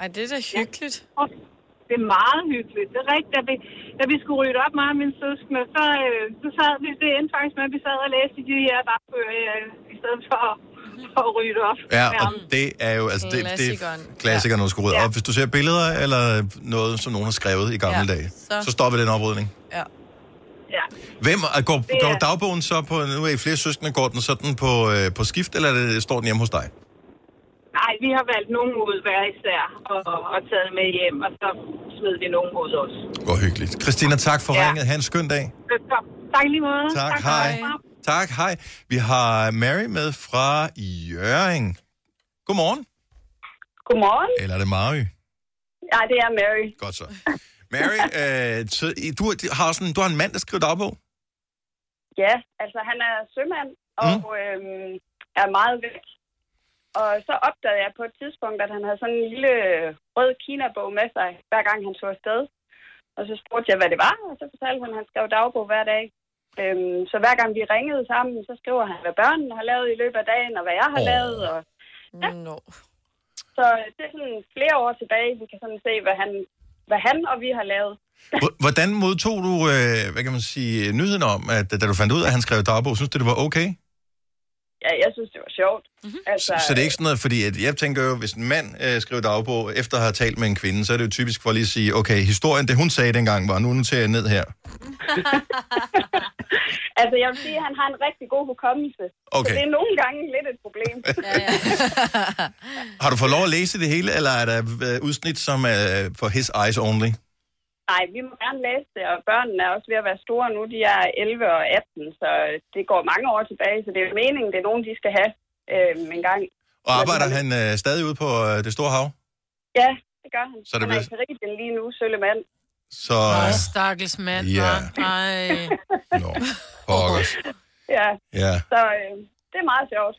Ej, det er da hyggeligt. Og det er meget hyggeligt. Det er rigtigt. Da vi, da vi skulle rydde op, mig og min søskende, så, øh, så sad vi, det endte faktisk med, at vi sad og læste de her dagbøger, øh, i stedet for, for at rydde op. Ja, og det er jo altså det, det er klassikeren, når du skal rydde Ja. op. Hvis du ser billeder eller noget, som nogen har skrevet i gamle Ja, dage, så- så stopper den oprydning. Ja. Ja. Hvem er- går, Det er- går dagbogen så på, nu er I flere søskende, går den sådan på, øh, på skift, eller er det, står den hjemme hos dig? Nej, vi har valgt nogen ud hver især og, og taget med hjem, og så smed vi nogen ud også. Hvor hyggeligt. Christina, tak for Ja. ringet. Ha' en skøn dag. Velkommen. Tak lige måde. Tak, for hej. det. Tak, hej. Vi har Mary med fra Jøring. Godmorgen. Godmorgen. Eller er det Mary? Ja, det er Mary. Godt så. Mary, øh, så, I- du, har sådan, du har en mand, der skriver dagbog? Ja, altså han er sømand og mm. øhm, er meget væk. Og så opdagede jeg på et tidspunkt, at han havde sådan en lille rød Kina-bog med sig, hver gang han tog afsted. Og så spurgte jeg, hvad det var, og så fortalte han, at han skrev dagbog hver dag. Øhm, så hver gang vi ringede sammen, så skriver han, hvad børnene har lavet i løbet af dagen, og hvad jeg har oh. lavet. Og, ja. no. Så det er sådan flere år tilbage, vi kan sådan se, hvad han, hvad han og vi har lavet. Hvordan modtog du, øh, hvad kan man sige, nyheden om, at da du fandt ud af, at han skrev dagbog, synes du, det var okay? Ja, jeg synes, det var sjovt. Mm-hmm. Altså, Så det er ikke sådan noget, fordi at jeg tænker jo, hvis en mand øh, skriver dagbog efter at have talt med en kvinde, så er det jo typisk for lige at sige, okay, historien, det hun sagde dengang var, nu noterer jeg ned her. altså, jeg vil sige, at han har en rigtig god hukommelse. Okay. Så det er nogle gange lidt et problem. ja, ja. Har du fået lov at læse det hele, eller er der øh, udsnit, som er for his eyes only? Nej, vi må gerne læse det, og børnene er også ved at være store nu. De er 11 og 18, så det går mange år tilbage, så det er jo meningen, det er nogen, de skal have øh, en gang. Og arbejder han øh, stadig ude på øh, det store hav? Ja, det gør han. Så det han er bliver- i Karibien lige nu, sølle mand. Så... Øh, stakkels mand, Ja. ja. Ej. pokkers. Ja, Ja. så øh, det er meget sjovt.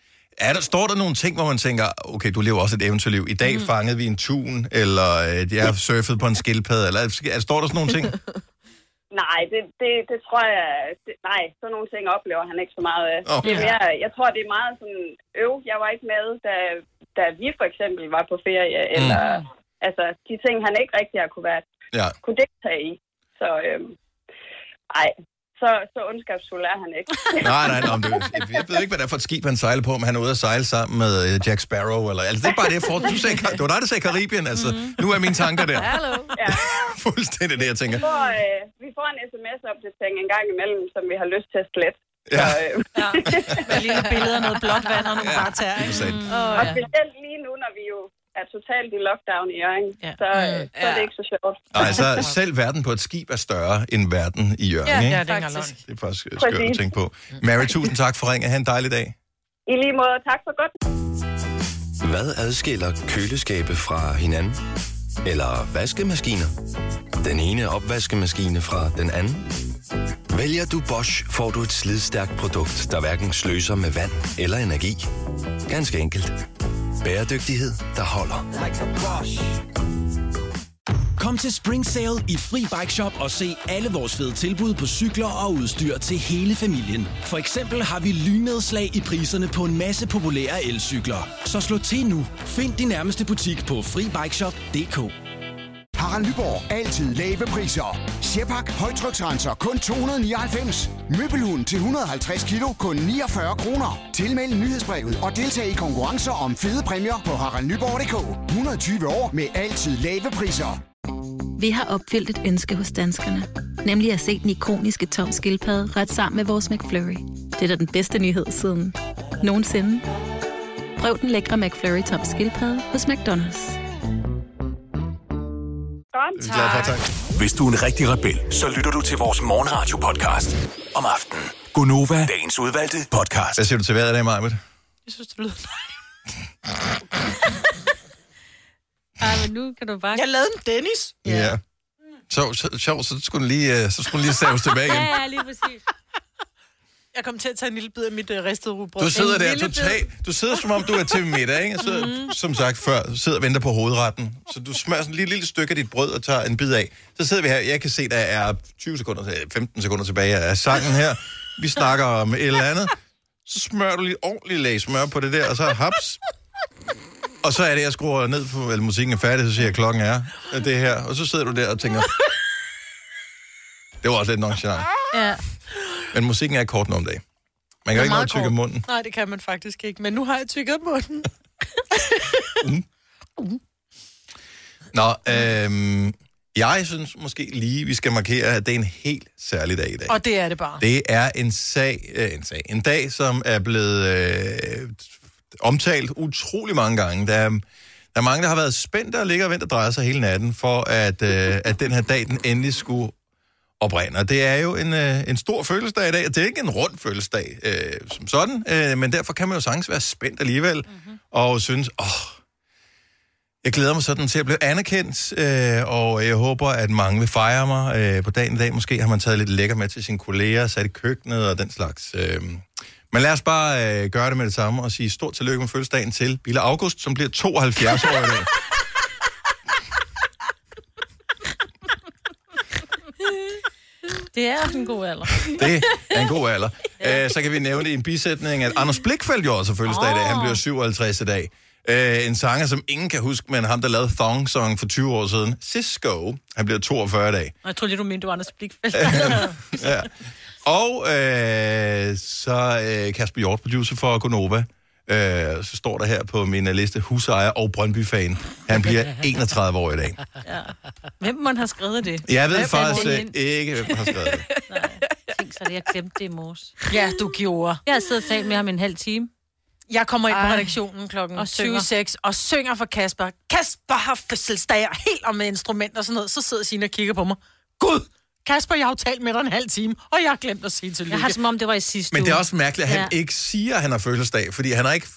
Er der, står der nogle ting, hvor man tænker, okay, du lever også et eventyrliv. I dag mm. fangede vi en tun, eller øh, jeg har surfet på en skildpadde, eller er, står der sådan nogle ting? Nej, det, det, det tror jeg... Det, nej, sådan nogle ting oplever han ikke så meget af. Okay. Det er mere, jeg tror, det er meget sådan... Øv, jeg var ikke med, da, da vi for eksempel var på ferie, mm. eller... Altså, de ting, han ikke rigtig har kunne, være, Ja. kunne deltage i. Så, øhm, ej, så, så ondskabsfuld er han ikke. Nej, nej, nej. Det, jeg ved ikke, hvad det er for et skib, han sejler på, men han er ude at sejle sammen med øh, Jack Sparrow. Eller, altså, det er bare det, får. Du sagde, det var dig, der sagde Karibien. Altså, nu er mine tanker der. Hallo. Ja. Fuldstændig det, jeg tænker. Vi får, øh, vi får en sms-opdatering en gang imellem, som vi har lyst til at slette. Ja. Så, øh, ja. Med lige nogle billeder noget blåt vand og nogle ja, bare tær. Mm. Oh, og specielt lige nu, når vi jo er totalt i lockdown i Jørgen, ja. så, øh, så er det ikke så sjovt. Nej, så selv verden på et skib er større end verden i Jørgen, Ja, ikke? ja, det er løgn. Det er faktisk øh, skørt at Præcis. tænke på. Mary, tusind tak for ringen. Ha' en dejlig dag. I lige måde, tak for godt. Hvad adskiller køleskabe fra hinanden? Eller vaskemaskiner? Den ene opvaskemaskine fra den anden? Vælger du Bosch, får du et slidstærkt produkt, der hverken sløser med vand eller energi. Ganske enkelt. Bæredygtighed, der holder. Like Kom til Spring Sale i Fri Bike Shop og se alle vores fede tilbud på cykler og udstyr til hele familien. For eksempel har vi lynnedslag i priserne på en masse populære elcykler. Så slå til nu. Find din nærmeste butik på FriBikeShop.dk. Harald Nyborg. Altid lave priser. Sjehpak. Højtryksrenser. Kun 299. Møbelhund til 150 kilo. Kun 49 kroner. Tilmeld nyhedsbrevet og deltag i konkurrencer om fede præmier på haraldnyborg.dk. 120 år med altid lave priser. Vi har opfyldt et ønske hos danskerne. Nemlig at se den ikoniske tom skildpadde ret sammen med vores McFlurry. Det er da den bedste nyhed siden nogensinde. Prøv den lækre McFlurry tom skildpadde hos McDonald's. Glade for, tak. Hvis du er en rigtig rebel, så lytter du til vores morgenradio-podcast om aftenen. Gunova, dagens udvalgte podcast. Hvad siger du til vejret i dag, Marvitt? Jeg synes, det lyder Ej, men nu kan du bare... Jeg lavede en Dennis. Ja. Så, så, sjov, så skulle den lige, øh, så skulle den lige saves tilbage igen. Ja, ja, lige præcis. Jeg kom til at tage en lille bid af mit uh, ristede rugbrød. Du sidder En der totalt, du sidder som om du er til middag, ikke? Så, Mhm. som sagt før, sidder og venter på hovedretten. Så du smører sådan et lille, lille stykke af dit brød og tager en bid af. Så sidder vi her, jeg kan se, der er 20 sekunder, til- 15 sekunder tilbage af sangen her. Vi snakker om et eller andet. Så smører du lige ordentligt lag smør på det der, og så haps. Og så er det, jeg skruer ned på, eller musikken er færdig, så siger jeg, klokken er det her. Og så sidder du der og tænker, det var også lidt nonchalant. Ja. Men musikken er kort nu om dagen. Man kan jo ikke noget tykke munden. Nej, det kan man faktisk ikke. Men nu har jeg tykket munden. Nå, øhm, jeg synes måske lige, vi skal markere, at det er en helt særlig dag i dag. Og det er det bare. Det er en sag, øh, en sag, en dag, som er blevet øh, omtalt utrolig mange gange. Der er, der er mange, der har været spændte og ligger og venter og drejer sig hele natten, for at, øh, at den her dag, den endelig skulle oprinde. Og det er jo en, øh, en stor fødselsdag i dag, og det er ikke en rund fødselsdag øh, som sådan, øh, men derfor kan man jo sagtens være spændt alligevel, mm-hmm. og synes, åh, jeg glæder mig sådan til at blive anerkendt, øh, og jeg håber, at mange vil fejre mig øh, på dagen i dag. Måske har man taget lidt lækker med til sine kolleger, sat i køkkenet og den slags. Øh. Men lad os bare øh, gøre det med det samme og sige stort tillykke med fødselsdagen til Bille August, som bliver 72 år i dag. Det er en god alder. Det er en god alder. ja. Så kan vi nævne i en bisætning, at Anders Blikfeldt jo også fødselsdag i dag. Han bliver 57 i dag. Øh, en sanger, som ingen kan huske, men ham, der lavede Thong Song for 20 år siden. Cisco. Han bliver 42 i dag. Og jeg tror lige, du mente, du var Anders Blikfeldt. Ja. Og øh, så øh, Kasper Hjort, producer for Gonova. Øh, så står der her på min øh, liste, husejer og Brøndby-fan. Han bliver 31 år i dag. ja. Hvem må have skrevet det? Jeg ved Hvem faktisk øh, ikke, hvem har skrevet det. Tænk så det, jeg glemte det i morges. Ja, du gjorde. Jeg har siddet og talt med ham en halv time. Jeg kommer ind på Ej. redaktionen klokken Og synger. 26 og synger for Kasper. Kasper har fødselsdag helt om med instrumenter og sådan noget. Så sidder Signe og kigger på mig. Gud, Kasper, jeg har jo talt med dig en halv time, og jeg har glemt at sige tillykke. Jeg har som om det var i sidste Men det er uge. også mærkeligt, at han Ja. ikke siger, at han har fødselsdag, fordi han har ikke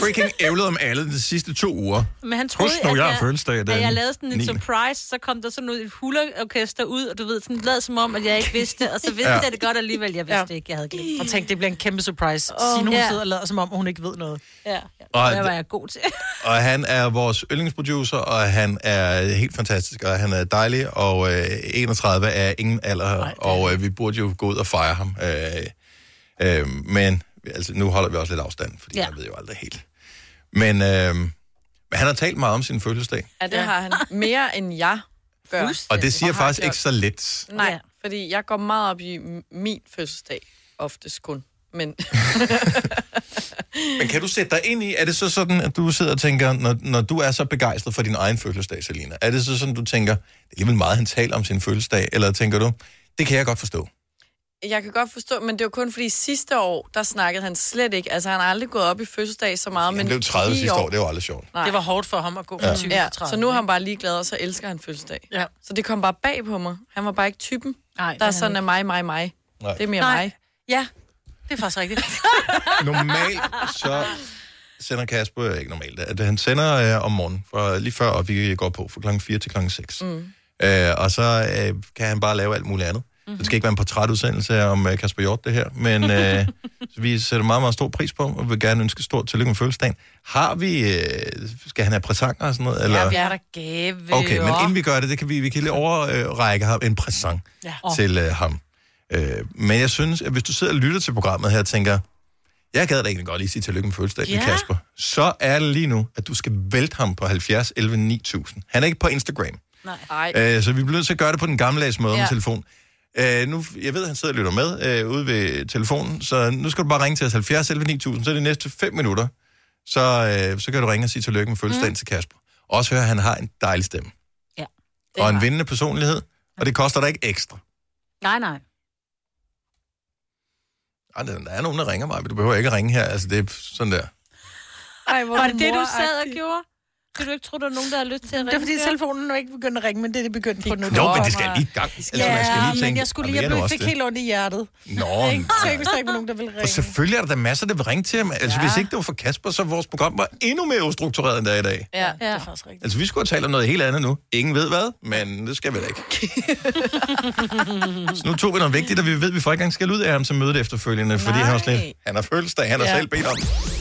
freaking ævlet om alle de sidste to uger. Men han troede, Husk nu, at jeg har fødselsdag den at jeg lavede sådan en 9.. surprise, så kom der sådan noget, et hulorkester ud, og du ved, sådan lad som om, at jeg ikke vidste, og så vidste Ja. ja. jeg det godt alligevel, jeg vidste ja. ikke, jeg havde glemt. Og tænkte, det bliver en kæmpe surprise. Åh, Signe, hun ja. sidder og lader, som om hun ikke ved noget. Ja, Og det var jeg god til. Og han er vores yndlingsproducer, og han er helt fantastisk, og han er dejlig, og øh, 31 er ingen alder, Nej, og øh, vi burde jo gå ud og fejre ham. Øh, øh, men altså, nu holder vi også lidt afstand, fordi ja. Jeg ved jo aldrig helt. Men, øh, men han har talt meget om sin fødselsdag, Ja, det har han. Mere end jeg gør. og det siger Og faktisk gjort. ikke så lidt. Nej, fordi jeg går meget op i min fødselsdag. Oftest kun. Men Men kan du sætte dig ind i, er det så sådan, at du sidder og tænker, når, når du er så begejstret for din egen fødselsdag, Selina, er det så sådan, du tænker, det er alligevel meget, han taler om sin fødselsdag, eller tænker du, det kan jeg godt forstå. jeg kan godt forstå, men det var kun fordi sidste år, der snakkede han slet ikke. Altså, han har aldrig gået op i fødselsdag så meget. Han men blev 30 lige i sidste år, det var aldrig sjovt. Nej. Det var hårdt for ham at gå fra Ja. 20 Ja, til 30. så nu er han bare ligeglad, og så elsker han fødselsdag. Ja. Så det kom bare bag på mig. Han var bare ikke typen, Nej, der er sådan af mig, mig, mig. Nej. Det er mere Nej. mig. Ja, det er faktisk rigtigt. Normalt så sender Kasper, ikke normalt, at han sender øh, om morgenen, for lige før og vi går på, fra klokken 4 til klokken 6. Mm. Øh, og så øh, kan han bare lave alt muligt andet. Mm-hmm. Det skal ikke være en portrætudsendelse om øh, Kasper Hjort, det her, men øh, så vi sætter meget, meget stor pris på, og vil gerne ønske stort tillykke med fødselsdagen. Har vi, øh, skal han have præsanger og sådan noget? Eller? Ja, vi er der gave. Okay, men inden vi gør det, det kan vi, vi kan lige overrække ham en præsent Ja. ja. til øh, ham. Øh, men jeg synes, at hvis du sidder og lytter til programmet her og tænker, jeg gad da egentlig godt lige sige tillykke med fødselsdagen Ja. Kasper, så er det lige nu, at du skal vælte ham på 70 11 9000. Han er ikke på Instagram, Nej. øh, så vi bliver nødt til at gøre det på den gammeldags måde ja. Med telefon. Øh, nu, jeg ved, at han sidder og lytter med øh, ude ved telefonen, så nu skal du bare ringe til os 70 11 9000, så er det næste 5 minutter, så, øh, så kan du ringe og sige tillykke med fødselsdagen mm. til Kasper. Også høre, at han har en dejlig stemme. Ja. Og en vindende personlighed, og det koster dig ikke ekstra. Nej, nej. Ej, der er nogen, der ringer mig, men du behøver ikke at ringe her. Altså, det er sådan der. Ej, hvor Var det det, du sad og gjorde? Kan du ikke tro, der er nogen, der har lyst til at ringe? Det er fordi telefonen nu ikke begyndt at ringe, men det er det begyndt på nu. Jo, men det skal lige i gang. Altså, man skal Ja, lige tænke, men jeg skulle lige, "Jamen, jeg blev, også fik det." helt ondt i hjertet. Nå, Ikke? Tænk, hvis der ikke var nogen, der ville og ringe. selvfølgelig er der da masser, der vil ringe til ham. Altså, Ja. hvis ikke det var for Kasper, så vores program var endnu mere ustruktureret, end det er i dag. Ja, det er faktisk rigtigt. Altså, vi skulle have talt om noget helt andet nu. Ingen ved hvad, men det skal vi da ikke. så nu tog vi noget vigtigt, og vi ved, at vi får ikke engang skal ud af ham til mødet efterfølgende, fordi han var slet, han har fødselsdag, han har Ja. selv bedt om.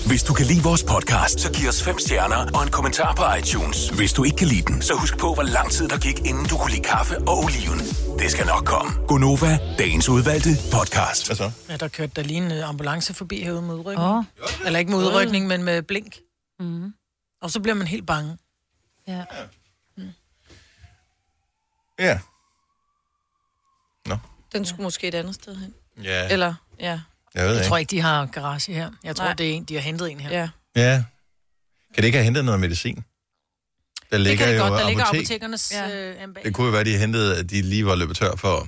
Hvis du kan lide vores podcast, så giv os fem stjerner og en kommentar på iTunes. Hvis du ikke kan lide den, så husk på, hvor lang tid der gik, inden du kunne lide kaffe og oliven. Det skal nok komme. Gonova, dagens udvalgte podcast. Hvad så? Ja, der kørte der lige en øh, ambulance forbi herude med udrykning. Åh. Eller ikke med udrykning, men med blink. Mm. Og så bliver man helt bange. Ja. Ja. Den skulle måske et andet sted hen. Ja. Eller, ja. Jeg ved Jeg ikke. tror ikke, de har garage her. Jeg tror, Nej. det er en, de har hentet en her. Ja. Ja. Kan det ikke have hentet noget medicin? Der Det ligger kan det jo godt. Der ligger apotek. apotekernes ja. øh. Det kunne jo være, de hentede, at de lige var løbet tør for...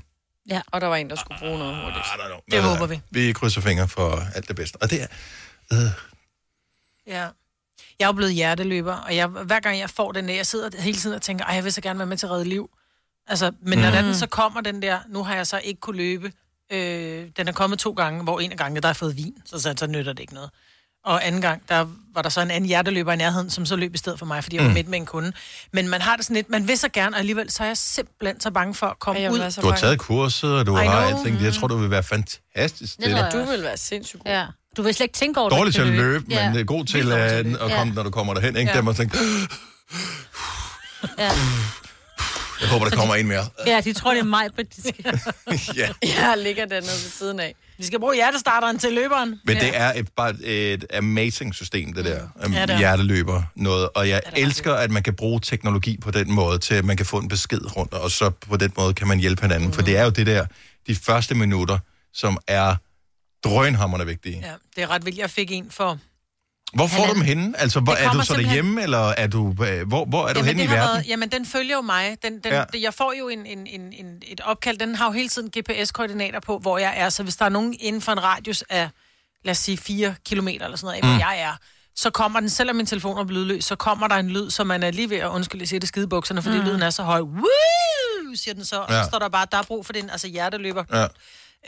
Ja. Og der var en, der skulle bruge noget hurtigt. Det håber vi. Vi krydser fingre for alt det bedste. Og det er... Øh, Ja. Jeg er jo blevet hjerteløber, og jeg, hver gang jeg får den der, jeg sidder hele tiden og tænker, ej, jeg vil så gerne være med til at redde liv. Altså, men når Mm. den så kommer den der, nu har jeg så ikke kunne løbe, øh, den er kommet to gange, hvor en af gangene, der har fået vin, så, så, så nytter det ikke noget. Og anden gang, der var der så en anden hjerteløber i nærheden, som så løb i stedet for mig, fordi jeg var Mm. midt med en kunde. Men man har det sådan lidt, man vil så gerne, og alligevel så er jeg simpelthen så bange for at komme Jeg ud. du har bange. taget kurset, og du I har alting. Jeg tror, du vil være fantastisk til Ja, det. du vil være sindssygt god. Ja. Du vil slet ikke tænke over det. Dårlig til at løbe. løbe, men øh, god til dårlig øh, at løbe. at komme, når du kommer derhen. Ikke? Ja. Der må tænke, Ja. jeg håber, der kommer en mere. ja, de tror, det er mig, men de skal... ja. Jeg ligger dernede ved siden af. Vi skal bruge hjertestarteren til løberen. Men det er et, bare et amazing system, det der. Ja, det er. Hjerteløber noget. Og jeg elsker, at man kan bruge teknologi på den måde, til at man kan få en besked rundt, og så på den måde kan man hjælpe hinanden. For det er jo det der, de første minutter, som er drønhammerende vigtige. Ja, det er ret vildt. Jeg fik en for... Hvor får du dem henne? Altså, hvor, er du så simpelthen- derhjemme, eller er du, øh, hvor, hvor er du jamen, henne i verden? Været, jamen, den følger jo mig. Den, den, Ja. Jeg får jo en, en, en, en, et opkald. Den har jo hele tiden GPS-koordinater på, hvor jeg er. Så hvis der er nogen inden for en radius af, lad os sige, 4 kilometer eller sådan noget, af, Mm. hvor jeg er, så kommer den, selvom min telefon er lydløs, så kommer der en lyd, som man er lige ved at undskylde, siger det skide bukserne, fordi Mm. lyden er så høj. Woo! siger den så, og Ja. så står der bare, der er brug for den, altså hjerteløber. Ja.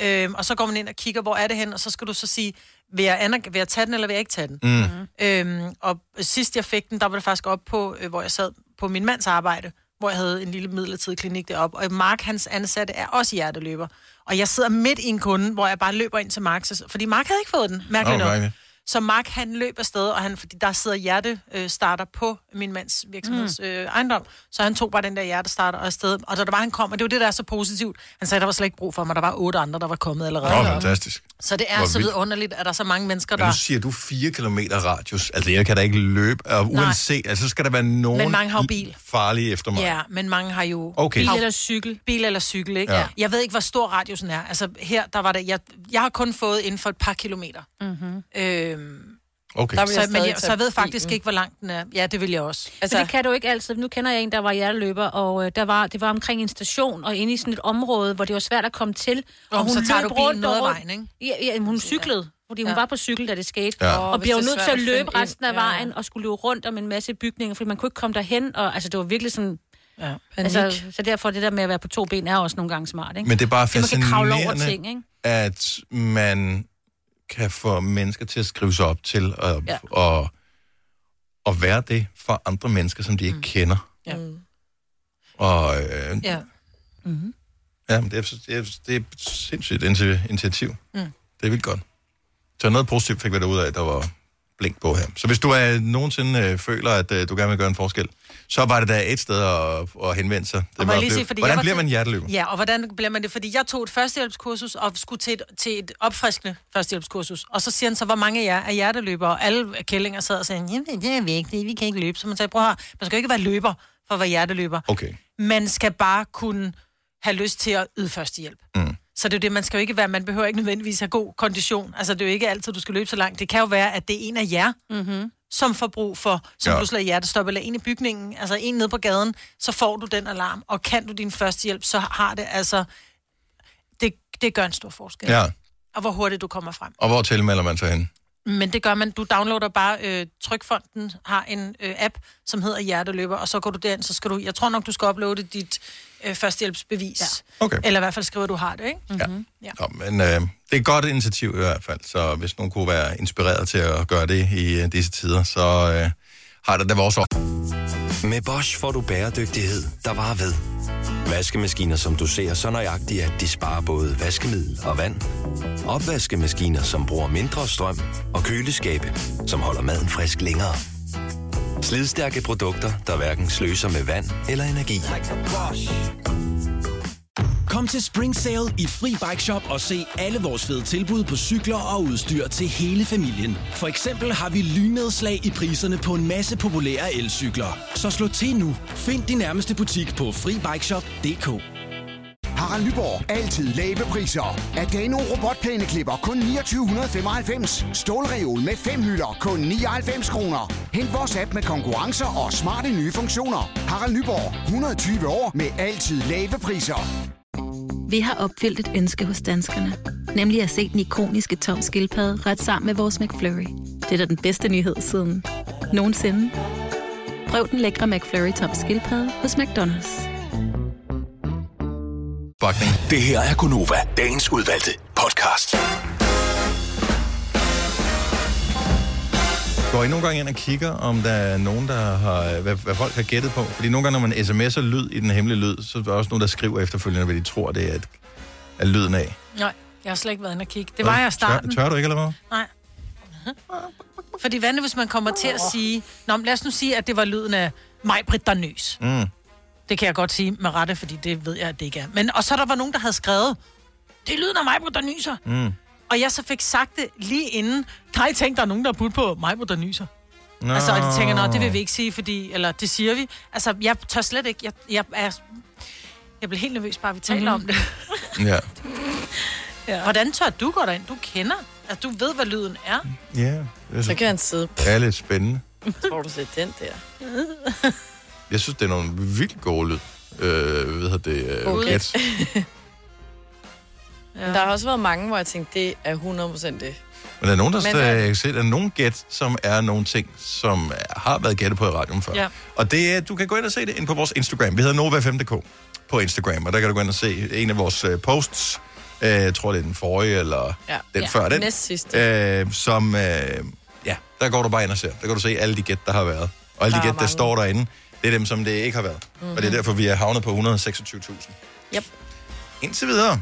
Øhm, og så går man ind og kigger, hvor er det hen, og så skal du så sige, vil jeg, aner- vil jeg tage den, eller vil jeg ikke tage den? Mm. Øhm, og sidst jeg fik den, der var det faktisk op på, øh, hvor jeg sad på min mands arbejde, hvor jeg havde en lille midlertidig klinik deroppe. Og Mark, hans ansatte, er også hjerteløber. Og jeg sidder midt i en kunde, hvor jeg bare løber ind til Mark, fordi Mark havde ikke fået den, mærkeligt Åh, nok. Så Mark, han løb afsted, og han, fordi der sidder hjertestarter på min mands virksomheds øh, ejendom, så han tog bare den der hjertestarter og afsted. Og da der var, han kom, og det var det, der er så positivt, han sagde, der var slet ikke brug for mig, der var otte andre, der var kommet allerede. Åh, fantastisk. Så det er Hvor så vidunderligt, at der er så mange mennesker, Men nu der... siger du 4 km radius. Altså, jeg kan da ikke løbe. Og Nej. uanset, altså, så skal der være nogen Men mange har bil. farlige efter mig. Ja, men mange har jo Okay. Bil eller cykel. Bil eller cykel, ikke? Ja. Jeg ved ikke, hvor stor radiusen er. Altså her, der var det, jeg, jeg har kun fået inden for et par kilometer. Mm-hmm. Øhm, Okay. så, vil jeg men jeg, så jeg ved faktisk bilen. ikke, hvor langt den er. Ja, det vil jeg også. Altså, det kan du ikke altid. Nu kender jeg en, der var hjerteløber, og øh, der var, det var omkring en station, og inde i sådan et område, hvor det var svært at komme til. Og, Og så tager du bilen rundt noget af og vejen, ikke? Ja, ja, hun cyklede, fordi hun Ja. var på cykel, da det skete. Ja. Og det er nødt til at løbe resten af ind. Ja. vejen, og skulle løbe rundt om en masse bygninger, fordi man kunne ikke komme derhen. Og, altså, det var virkelig sådan... Ja, altså, så derfor det der med at være på to ben er også nogle gange smart, ikke? Men det er bare Fordi man kan kravle over fascinerende, ting, ikke? at man kan få mennesker til at skrive sig op til at, Ja. og, og være det for andre mennesker, som de ikke mm. kender. Ja. Og øh, Ja. Mm-hmm. ja, men det, er, det, er, det er et sindssygt initi- initiativ. Mm. Det er vildt godt. Så noget positivt fik vi derud af, der var blink på her. Så hvis du er, nogensinde øh, føler, at øh, du gerne vil gøre en forskel, så var det der et sted at, at henvende sig. Det Og var sige, fordi hvordan jeg var bliver til- man hjerteløber? Ja, og hvordan bliver man det? Fordi jeg tog et førstehjælpskursus og skulle til et, til et opfriskende førstehjælpskursus. Og så siger han så, hvor mange af jer er hjerteløbere? Og alle kællinger sad og sagde, jamen det er vigtigt, vi kan ikke løbe. Så man sagde, prøv her, man skal ikke være løber for at være hjerteløber. Okay. Man skal bare kunne have lyst til at yde førstehjælp. Mm. Så det er jo det, man skal jo ikke være, man behøver ikke nødvendigvis have god kondition. Altså det er jo ikke altid, du skal løbe så langt. Det kan jo være, at det er en af jer, Mm-hmm. som får brug for, som Ja. ja. pludselig er hjertestop, eller en i bygningen, altså en nede på gaden, så får du den alarm, og kan du din førstehjælp, så har det altså, det, det gør en stor forskel. Ja. Og hvor hurtigt du kommer frem. Og hvor tilmelder man sig hen? Men det gør man, du downloader bare, øh, Trykfonden har en øh, app, som hedder Hjerteløber, og så går du derind, så skal du, jeg tror nok, du skal uploade dit øh, førstehjælpsbevis. Ja. Okay. Eller i hvert fald skrive, at du har det, ikke? Mm-hmm. Ja. Nå, men øh, det er et godt initiativ i hvert fald, så hvis nogen kunne være inspireret til at gøre det i øh, disse tider, så øh, har det da vores år. Med Bosch får du bæredygtighed, der varer ved. Vaskemaskiner, som du ser så nøjagtigt, at de sparer både vaskemiddel og vand. Opvaskemaskiner, som bruger mindre strøm. Og køleskabe, som holder maden frisk længere. Slidstærke produkter, der hverken sløser med vand eller energi. Kom til Spring Sale i Fri Bike Shop og se alle vores fede tilbud på cykler og udstyr til hele familien. For eksempel har vi lynedslag i priserne på en masse populære elcykler. Så slå til nu. Find din nærmeste butik på FriBikeShop.dk. Harald Nyborg. Altid lave priser. Adano robotplæneklipper kun 2995. Stålreol med fem hylder kun 99 kroner. Hent vores app med konkurrencer og smarte nye funktioner. Harald Nyborg. 120 år med altid lave priser. Vi har opfyldt et ønske hos danskerne. Nemlig at se den ikoniske tom skildpadde ret sammen med vores McFlurry. Det er da den bedste nyhed siden nogensinde. Prøv den lækre McFlurry tom skildpadde hos McDonald's. Bakning. Det her er Gunova, dagens udvalgte podcast. Går I nogle gange ind og kigger, om der er nogen, der har, hvad, hvad folk har gættet på? Fordi nogle gange, når man sms'er lyd i den hemmelige lyd, så er der også nogen, der skriver efterfølgende, hvad de tror, det er, at, er lyden af. Nej, jeg har slet ikke været inde og kigge. Det var jeg i starten. Tør, tør du ikke, eller hvad? Nej. Fordi hvad hvis man kommer til at sige... Nå, men lad os nu sige, at det var lyden af mig, Britt, der nys. Mm. Det kan jeg godt sige med rette, fordi det ved jeg, at det ikke er. Men, og så der var nogen, der havde skrevet, det er lyden af mig, der nyser. Mm. Og jeg så fik sagt det lige inden. I tænke, der er nogen, der har budt på mig, der nyser? Nå. Altså, og de tænker, nå, det vil vi ikke sige, fordi... Eller det siger vi. Altså, jeg tør slet ikke... Jeg, jeg, er, jeg bliver helt nervøs, bare vi taler mm-hmm. om det. Ja. ja. Hvordan tør du gå derind? Du kender. Altså, du ved, hvad lyden er. Ja. Det Så kan han sidde. Det er lidt spændende. Tror du set den der? Jeg synes, det er nogle vildt gode lyd. Øh, hvad hedder det? Øh, gæt. Ja. Der har også været mange, hvor jeg tænkte, det er 100% det. Men der er nogen, der Men, øh, jeg kan se, der er nogen gæt, som er nogle ting, som har været gættet på i radioen før. Ja. Og det er, du kan gå ind og se det ind på vores Instagram. Vi hedder Nova5.dk på Instagram, og der kan du gå ind og se en af vores øh, posts. Øh, jeg tror, det er den forrige, eller Ja. den Ja, før den. næst sidste. Øh, som, øh, ja, der går du bare ind og ser. Der kan du se alle de gæt, der har været. Og alle Der de gæt, der står derinde, det er dem, som det ikke har været. Mm-hmm. Og det er derfor, vi er havnet på 126.000. Yep. Indtil videre.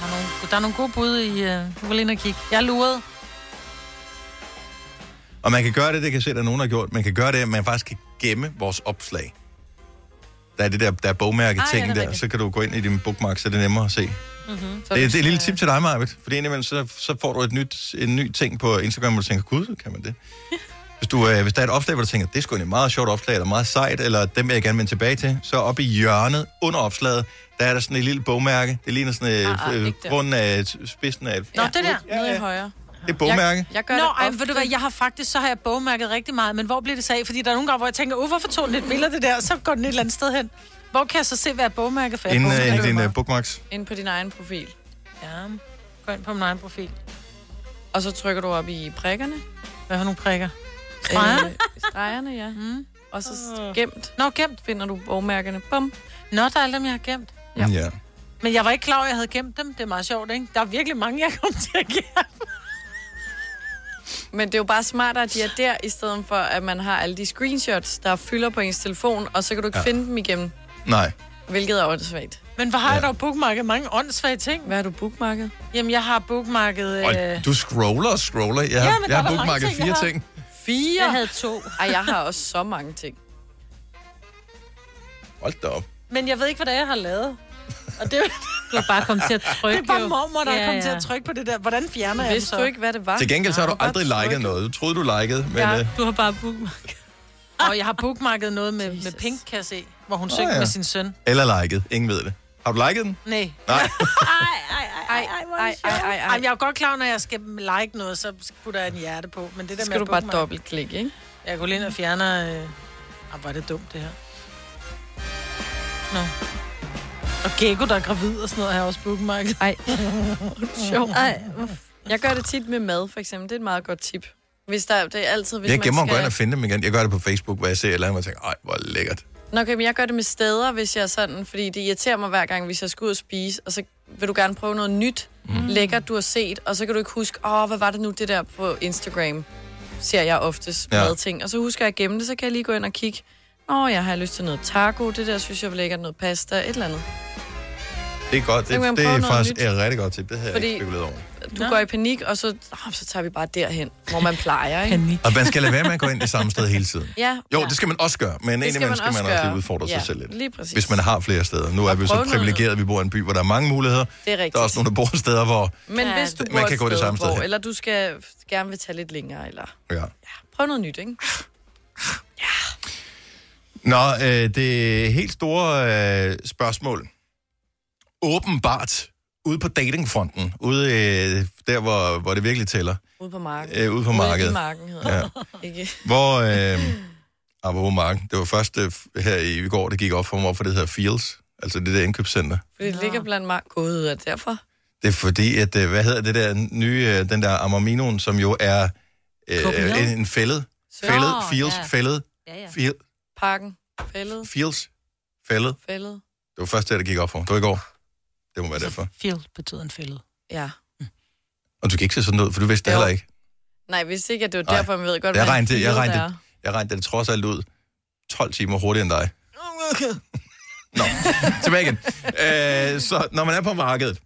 Der er nogle, der er nogle gode bud i... Uh, du vil ind og kigge. Jeg er luret. Og man kan gøre det, det kan jeg se, at der er nogen, der har gjort. Man kan gøre det, at man faktisk kan gemme vores opslag. Der er det der, der er bogmærke Ah, ja, er der, så kan du gå ind i din bookmark, så er det nemmere at se. Mm-hmm. Det, det er et lille tip til dig, Marvitt. Fordi indimellem, så, så får du et nyt, en ny ting på Instagram, hvor du tænker, gud, kan man det? Hvis, du, øh, hvis der er et opslag, hvor du tænker, det er sgu et meget sjovt opslag, eller meget sejt, eller dem vil jeg gerne vende tilbage til, så oppe i hjørnet under opslaget, der er der sådan et lille bogmærke. Det ligner sådan et, Ah, ah, øh, ikke der. grunden af et- spidsen af et, Nå, det der. Ja, Nede i højre. det er bogmærke. Jeg, jeg gør Nå, det ej, ved du hvad, jeg har faktisk, så har jeg bogmærket rigtig meget, men hvor bliver det så af? Fordi der er nogle gange, hvor jeg tænker, uh, hvorfor tog den et billede det der, og så går den et eller andet sted hen. Hvor kan jeg så se, hvad er bogmærket for? Jeg Inden øh, din uh, bookmarks. Ind på din egen profil. Ja, gå ind på min egen profil. Og så trykker du op i prikkerne. Hvad har nogle prikker? Streger? Øh, stregerne, ja. Mm. Og så gemt. Nå, gemt. Finder du bogmærkerne. Bum. Nå, der er alle dem, jeg har gemt. Ja. ja. Men jeg var ikke klar over, at jeg havde gemt dem. Det er meget sjovt, ikke? Der er virkelig mange, jeg kom til at gemme. Men det er jo bare smartere, at de er der, i stedet for, at man har alle de screenshots, der fylder på ens telefon, og så kan du ikke Ja. ja. finde dem igen, Nej. hvilket er åndssvagt. Men hvor har jeg dog bookmarket mange åndssvage ting? Hvad har du bookmarket? Jamen, jeg har bookmarket... Og Øh... du scroller og scroller. Jeg har, Ja, ja, jeg har bookmarket ting, jeg fire har. ting. Fire? Jeg havde to. Ej, jeg har også så mange ting. Hold da op. Men jeg ved ikke, hvad det er, jeg har lavet. Og det Du har bare kommet til at trykke. det er bare mormor, der Ja, er kommet til at trykke på det der. Hvordan fjerner jeg Vidste så? du ikke, hvad det var? Til gengæld så har du aldrig liket trykket. noget. Du troede, du likede, men... Ja. øh, Du har bare bookmarket. Og jeg har bookmarket noget med, med Pink, kan jeg se, hvor hun Åh, synger ja. med sin søn. Eller liket. Ingen ved det. Har du liket den? Nej. Nej. Ej, ej, ej, ej, ej, ej, ej, ej. Ej, men jeg er jo godt klar, når jeg skal like noget, så putter jeg en hjerte på. Men det der Så med skal du bare dobbeltklikke, ikke? Jeg går lige ind og fjerner... Øh... Ah, hvor er det dumt, det her. Nå. Og Gecko, der er gravid og sådan noget, har jeg også bookmarket. Ej, sjovt. Ej, Jeg gør det tit med mad, for eksempel. Det er et meget godt tip. Hvis der, det er altid, hvis Jeg man gemmer skal... går ind og finder dem igen. Jeg gør det på Facebook, hvor jeg ser et eller andet, og tænker, ej, hvor lækkert. Nå, okay, men jeg gør det med steder, hvis jeg er sådan, fordi det irriterer mig hver gang, hvis jeg skal ud og spise, og så vil du gerne prøve noget nyt, mm. lækkert, du har set, og så kan du ikke huske, åh, hvad var det nu, det der på Instagram, ser jeg oftest Ja. ja. madting. Og så husker jeg at gemme det, så kan jeg lige gå ind og kigge, åh, jeg har lyst til noget taco, det der synes jeg var lækkert, noget pasta, et eller andet. Det er godt. Det, det prøve er faktisk nyt. et rigtig godt tip. Det havde jeg Fordi- ikke spekuleret over. Du Nå. går i panik, og så, oh, så tager vi bare derhen, hvor man plejer, ikke? Panik. Og man skal lade være med at gå ind det samme sted hele tiden. Ja, Jo, ja. det skal man også gøre, men Det skal indimellem man skal man også også gøre. udfordre sig Ja, selv lidt. lige præcis. Hvis man har flere steder. Nu er Og vi så privilegerede, at vi bor i en by, hvor der er mange muligheder. Det er rigtigt. Der er også nogle, der bor steder, hvor... Men Ja, hvis du man bor kan gå det samme sted hvor, hen. eller du skal gerne vil tage lidt længere, eller Ja. prøv noget nyt, ikke? Nå, øh, det helt store øh, spørgsmål. Åbenbart ude på datingfronten, ude øh, der, hvor, hvor det virkelig tæller, Ude på marken. øh, ude på Ude i markedet. marken hedder Ja. Ikke? Hvor, øh, apropos marken, det var først øh, her i går, det gik op for mig, hvorfor det hedder Fields, altså det der indkøbscenter. Fordi det ligger blandt mark. Er det derfor? Det er fordi, at, øh, hvad hedder det der nye, øh, den der Amorminoen, som jo er øh, en, en fældet, fældet, Fields, ja. fældet, Ja, ja. Parken. Fældet. Fields, fældet. Fældet. Det var først der, det gik op for mig. Det var i går. Det må være derfor. Field betyder en fælde. Ja. Og du kan ikke se sådan ud, for du vidste det Jo. heller ikke. Nej, hvis ikke, at det var Nej. derfor, man ved godt, Jeg hvad regnede, det, jeg regnede, er. det, jeg regnede det trods alt ud 12 timer hurtigere end dig. Nå, tilbage igen. Øh, så når man er på markedet,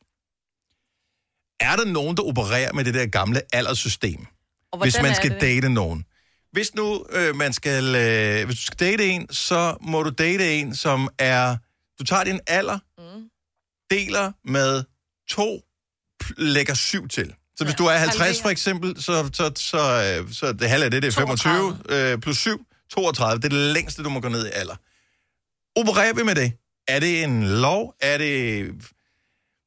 er der nogen, der opererer med det der gamle alderssystem? Og hvis man skal det? date nogen. Hvis nu øh, man skal, øh, hvis du skal date en, så må du date en, som er, du tager din alder, mm. Deler med to, lægger syv til. Så hvis du er 50 for eksempel, så, så, så, øh, så det halve af det, det er 25, øh, plus 7, 32. Det er det længste, du må gå ned i alder. Opererer vi med det? Er det en lov? Er det...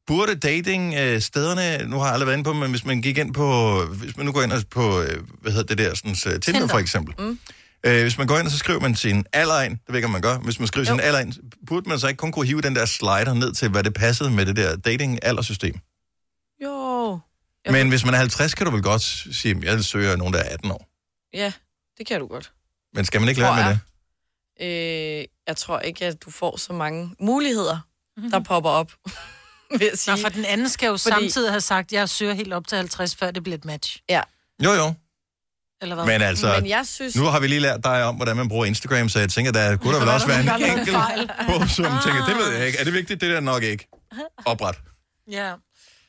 Burde dating øh, stederne, nu har jeg aldrig været inde på, men hvis man gik ind på, hvis man nu går ind på, øh, hvad hedder det der, sådan, uh, Tinder, Tinder for eksempel. Mm. Øh, hvis man går ind og så skriver man sin alder ind, det ved jeg ikke, om man gør, hvis man skriver sin alder ind, burde man så ikke kun kunne hive den der slider ned til, hvad det passede med det der dating-aldersystem. Jo. Men hvis man er 50, kan du vel godt sige, at jeg søger nogen, der er 18 år. Ja, det kan du godt. Men skal man ikke lade med jeg. det? Øh, jeg tror ikke, at du får så mange muligheder, der popper op. Vil jeg sige. Nå, for den anden skal jo Fordi... samtidig have sagt, at jeg søger helt op til 50, før det bliver et match. Ja. Jo, jo. Eller hvad? Men altså, Men jeg synes- nu har vi lige lært dig om, hvordan man bruger Instagram, så jeg tænker, der kunne der vel også være en enkelt fejl. på, som tænker, det ved jeg ikke. Er det vigtigt? Det er der nok ikke. Opret. Ja.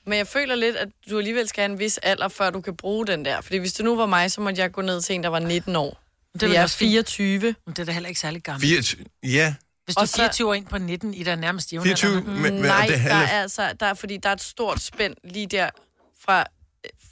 Men jeg føler lidt, at du alligevel skal have en vis alder, før du kan bruge den der. Fordi hvis det nu var mig, så måtte jeg gå ned til en, der var 19 år. Det ville jeg er også fint. 24. Men det er da heller ikke særlig gammelt. 24, ja. Hvis du Og er så- 24 år ind på 19, i der er nærmest jævn 24, alder. men- Nej, det der er altså, der er, fordi der er et stort spænd lige der fra,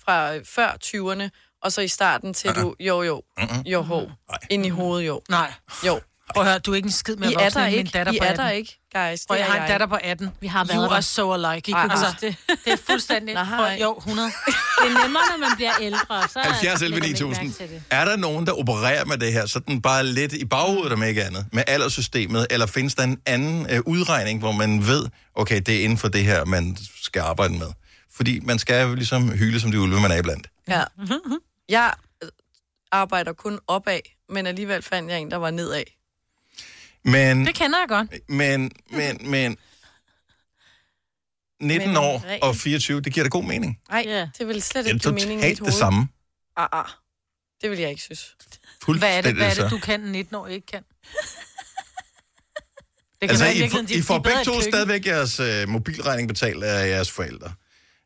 fra før 20'erne, og så i starten til du, jo jo, jo ho, ind i hovedet jo. Nej. Jo. Prøv at høre, du er ikke en skid I er voksen der end min datter I på er 18. der ikke, guys. Og jeg er har en datter på 18. Vi har you været der. are so alike. Ej, altså, det. det er fuldstændig... Nej. Jo, 100. Det er nemmere, når man bliver ældre. Så 70 11 lægger man ikke 9000. mærke til det. Er der nogen, der opererer med det her, sådan bare lidt i baghovedet, om ikke andet, med alderssystemet, eller findes der en anden øh, udregning, hvor man ved, okay, det er inden for det her, man skal arbejde med? Fordi man skal jo ligesom hyle som de ulve, man er iblandt. Ja. Jeg øh, arbejder kun opad, men alligevel fandt jeg en, der var nedad. Men, Det kender jeg godt. men, men, men, 19 Men år rent- og 24, det giver da god mening. Nej, yeah. det vil slet ikke give mening i mit hoved. det samme. Ah, ah. Det vil jeg ikke synes. Hvad er det, hvad er det du kan, 19 år ikke kan? Det Altså, være, I, de- I får begge to køkken. stadigvæk jeres øh, mobilregning betalt af jeres forældre.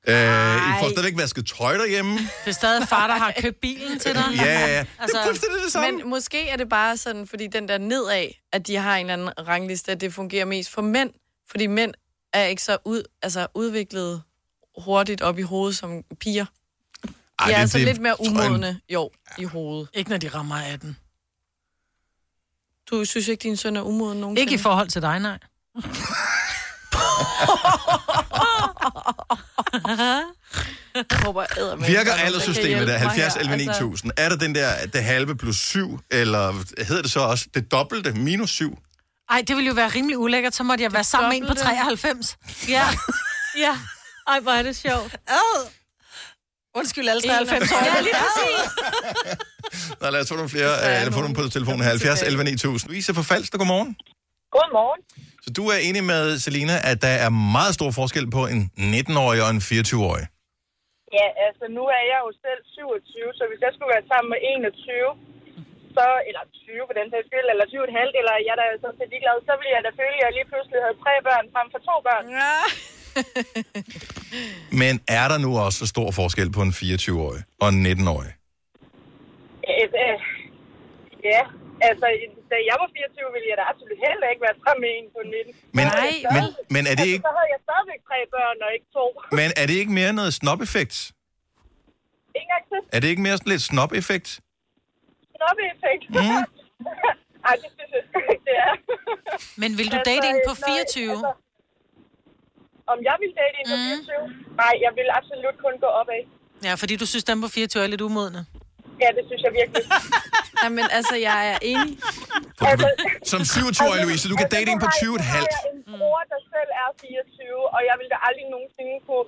Øh, I får stadigvæk vasket tøj derhjemme. Det er stadig far, der har købt bilen til dig. Ja, ja, ja. Altså, det er fuldstændig det samme. Men måske er det bare sådan, fordi den der nedad, at de har en eller anden rangliste, at det fungerer mest for mænd. Fordi mænd er ikke så ud, altså udviklet hurtigt op i hovedet som piger. De Ej, er det- altså det lidt mere tror jeg- umodne, jo, i hovedet. Ikke når de rammer 18. Du synes ikke, din søn er umoden nogensinde? Ikke i forhold til dig, nej. Jeg håber, eddermame, Virker er alderssystemet der mig 70 her. 11 Altså, 9000? Er der den der, det halve plus 7, eller hedder det så også det dobbelte minus 7? Ej, det ville jo være rimelig ulækkert, så måtte jeg være sammen med en på dobbelte. 93. Ja. ja. Ej, hvor er det sjovt. Ad. Undskyld, alle 93 år. Ja, lige præcis. Nå, lad os få nogle flere, øh, eller få nogle på telefonen her. 70 11 9000. Louise fra Falster, godmorgen. Godmorgen. Så du er enig med Selina, at der er meget stor forskel på en 19-årig og en 24-årig. Ja, altså nu er jeg jo selv 27, så hvis jeg skulle være sammen med 21, så, eller 20 for den sags skyld, eller 20 et halvt, eller jeg er da sådan set ligeglad, så ville jeg da føle, at jeg lige pludselig havde tre børn frem for to børn. Ja. Men er der nu også så stor forskel på en 24-årig og en 19-årig? Øh, øh, ja, altså da jeg var 24, ville jeg da absolut heller ikke være sammen med en på 19. Men, jeg men, men, er det altså, ikke, Så havde jeg stadigvæk tre børn og ikke to. men er det ikke mere noget snop-effekt? En gang til. Er det ikke mere sådan lidt snop-effekt? Snobbe-effekt. Mm. Ej, det synes jeg ikke, det er. Men vil du date en på 24? Altså, om jeg vil date en på 24? Nej, jeg vil absolut kun gå opad. Ja, fordi du synes, dem på 24 er lidt umodne. Ja, det synes jeg virkelig. Jamen, altså, jeg er enig. Altså, Som 27-årig, Louise, du kan date en på 20 et halvt. jeg en bror, der selv er 24, og jeg ville da aldrig nogensinde kunne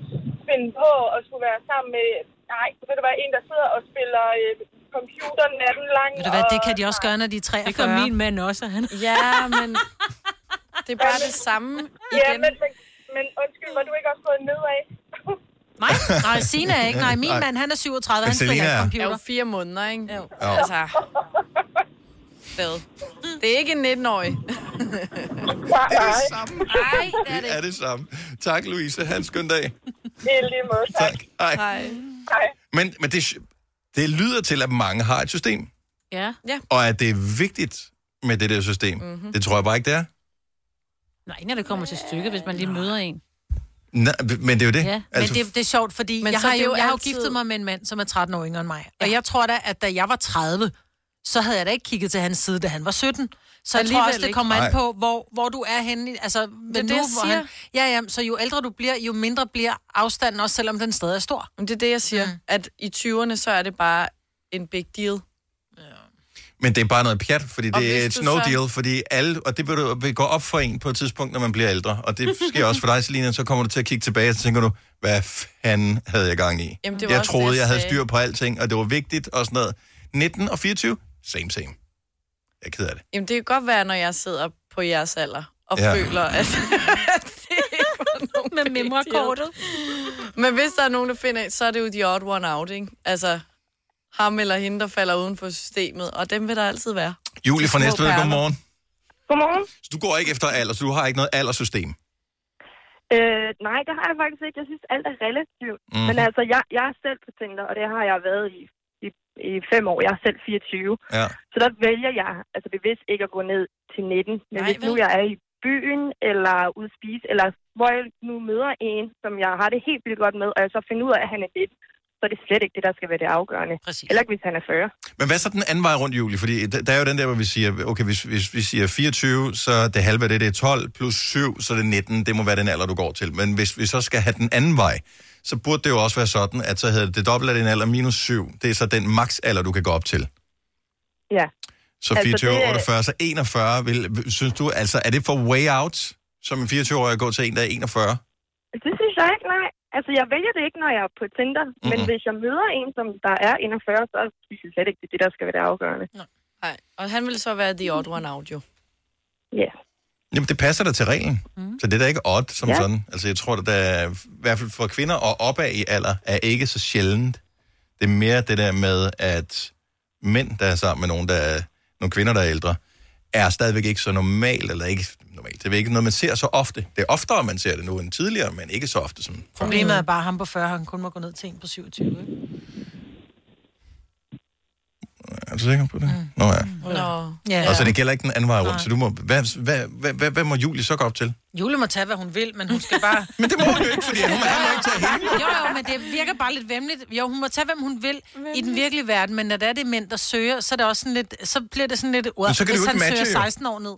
finde på at skulle være sammen med... Nej, ved du hvad, en, der sidder og spiller øh, computer natten lang. Ved du hvad, det kan de også gøre, når de er 43. Det gør min mand også, og han. Ja, men det er bare det samme Ja, igen. men, men, men undskyld, var du ikke også gået nedad? Nej, nej, Sina er ikke. Nej, min Nej. mand, han er 37, Men han spiller Selina ikke er- computer. jo fire måneder, ikke? Jo. Jo. Altså, hvad? Det er ikke en 19-årig. Det er det samme. Nej, det er det Det er det samme. Tak, Louise. Ha' en skøn dag. Det er lige måde, tak. Tak. Hej. Nej. Hej. Men, men det, Det lyder til, at mange har et system, Ja. ja. og at det er vigtigt med det der system. Mhm. Mm-hmm. Det tror jeg bare ikke, det er. Nej, når det kommer til stykket, hvis man lige møder en. Nej, men det er jo det. Ja, altså, Men det, det er sjovt, fordi Men jeg, har det jo, jeg har jo altid- giftet mig med en mand, som er 13 år yngre end mig. Og jeg tror da, at da jeg var 30, så havde jeg da ikke kigget til hans side, da han var 17. Så jeg tror også, det kommer an på, hvor, hvor du er henne. Altså, men det, nu, jeg hvor siger. han, ja, ja, så jo ældre du bliver, jo mindre bliver afstanden, også selvom den stadig er stor. Men det er det, jeg siger. Mm. At i 20'erne, så er det bare en big deal. Men det er bare noget pjat, fordi Og det er et no så- deal, fordi alle, og det vil, du, vil gå op for en på et tidspunkt, når man bliver ældre. Og det sker også for dig, Selina, så kommer du til at kigge tilbage, og så tænker du, hvad fanden havde jeg gang i? Jamen, det var jeg også troede, det, jeg jeg havde styr på alting, og det var vigtigt og sådan noget. 19 og 24, same same. Jeg er ked af det. Jamen, det kan godt være, når jeg sidder på jeres alder og Ja. føler, at Med memokortet. Men hvis der er nogen, der finder så er det jo the odd one out, ikke? Altså, ham eller hende, der falder uden for systemet, og dem vil der altid være. Julie fra Næstved, godmorgen. Godmorgen. Så du går ikke efter alder, så du har ikke noget alderssystem. Øh, nej, det har jeg faktisk ikke. Jeg synes, alt er relativt. Mm. Men altså, jeg, jeg er selv på Tinder, og det har jeg været i, i, i fem år. Jeg er selv 24. Ja. Så der vælger jeg altså bevidst ikke at gå ned til 19. Men Nej, hvis nu jeg er i byen, eller ude spise, eller hvor jeg nu møder en, som jeg har det helt vildt godt med, og jeg så finder ud af, at han er 19, så er det slet ikke det, der skal være det afgørende. Præcis. Heller ikke, hvis han er 40. Men hvad så den anden vej rundt, Julie? Fordi der der er jo den der, hvor vi siger, okay, hvis, hvis vi siger 24, så det halve af det, det er 12, plus 7, så er det 19. Det må være den alder, du går til. Men hvis vi så skal have den anden vej, så burde det jo også være sådan, at så hedder det dobbelt af din alder minus 7. Det er så den max alder, du kan gå op til. Ja. Så Altså, 24, det er- 48, så 41. Vil, synes du, altså, er det for way out, som en 24-årig at gå til en, der er 41? Det synes jeg ikke, nej. Altså, jeg vælger det ikke, når jeg er på Tinder. Mm-hmm. Men hvis jeg møder en, som der er 41, så synes jeg slet ikke, det er det, der skal være det afgørende. Nej, og han vil så være the odd one out, jo. Ja. Jamen, det passer da til reglen. Mm. Så det er da ikke odd som Ja. sådan. Altså, jeg tror, at der er, i hvert fald for kvinder og opad i alder, er ikke så sjældent. Det er mere det der med, at mænd, der er sammen med nogen, der er, nogle kvinder, der er ældre, er stadigvæk ikke så normalt, eller ikke normalt. Det er ikke noget, man ser så ofte. Det er oftere, man ser det nu end tidligere, men ikke så ofte som før. Problemet er bare, at ham på 40, han kun må gå ned til en på 27. Ikke? Er du sikker på det? Mm. Nå ja. Nå. Ja. Og så det gælder ikke den anden vej rundt, så du må... Hvad, hvad, hvad, hvad, hvad må Julie så gå op til? Julie må tage, hvad hun vil, men hun skal bare... men det må hun jo ikke, fordi hun han må ikke tage hende. Jo, jo, men det virker bare lidt vemmeligt. Jo, hun må tage, hvem hun vil i den virkelige verden, men når det er det mænd, der søger, så, er det også sådan lidt, så bliver det sådan lidt... Men så kan hvis det jo han ikke matche, søger jo. 16 år ned.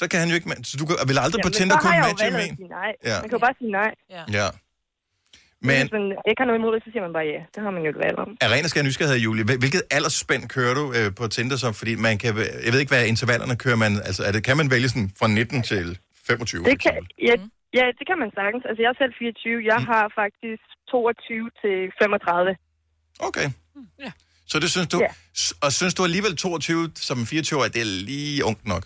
Så kan han jo ikke... ma- Så du kan- vil aldrig på Tinder kunne matche med at en. nej. Ja. Man kan jo bare sige nej. Ja. Ja. Men... Hvis man ikke har noget imod det, så siger man bare ja. Det har man jo et valg om. er ren og skær nysgerrighed, Julie. Hvil- Hvilket aldersspænd kører du øh, på Tinder så? Fordi man kan... Jeg ved ikke, hvad intervallerne kører man... Altså, er det, kan man vælge sådan fra 19 til 25? Det kan, ja, ja, det kan man sagtens. Altså, jeg er selv 24. Jeg har faktisk 22 til 35. Okay. Ja. Så det synes du... Ja. Og synes du alligevel 22 som en 24-årig, det er lige ungt nok?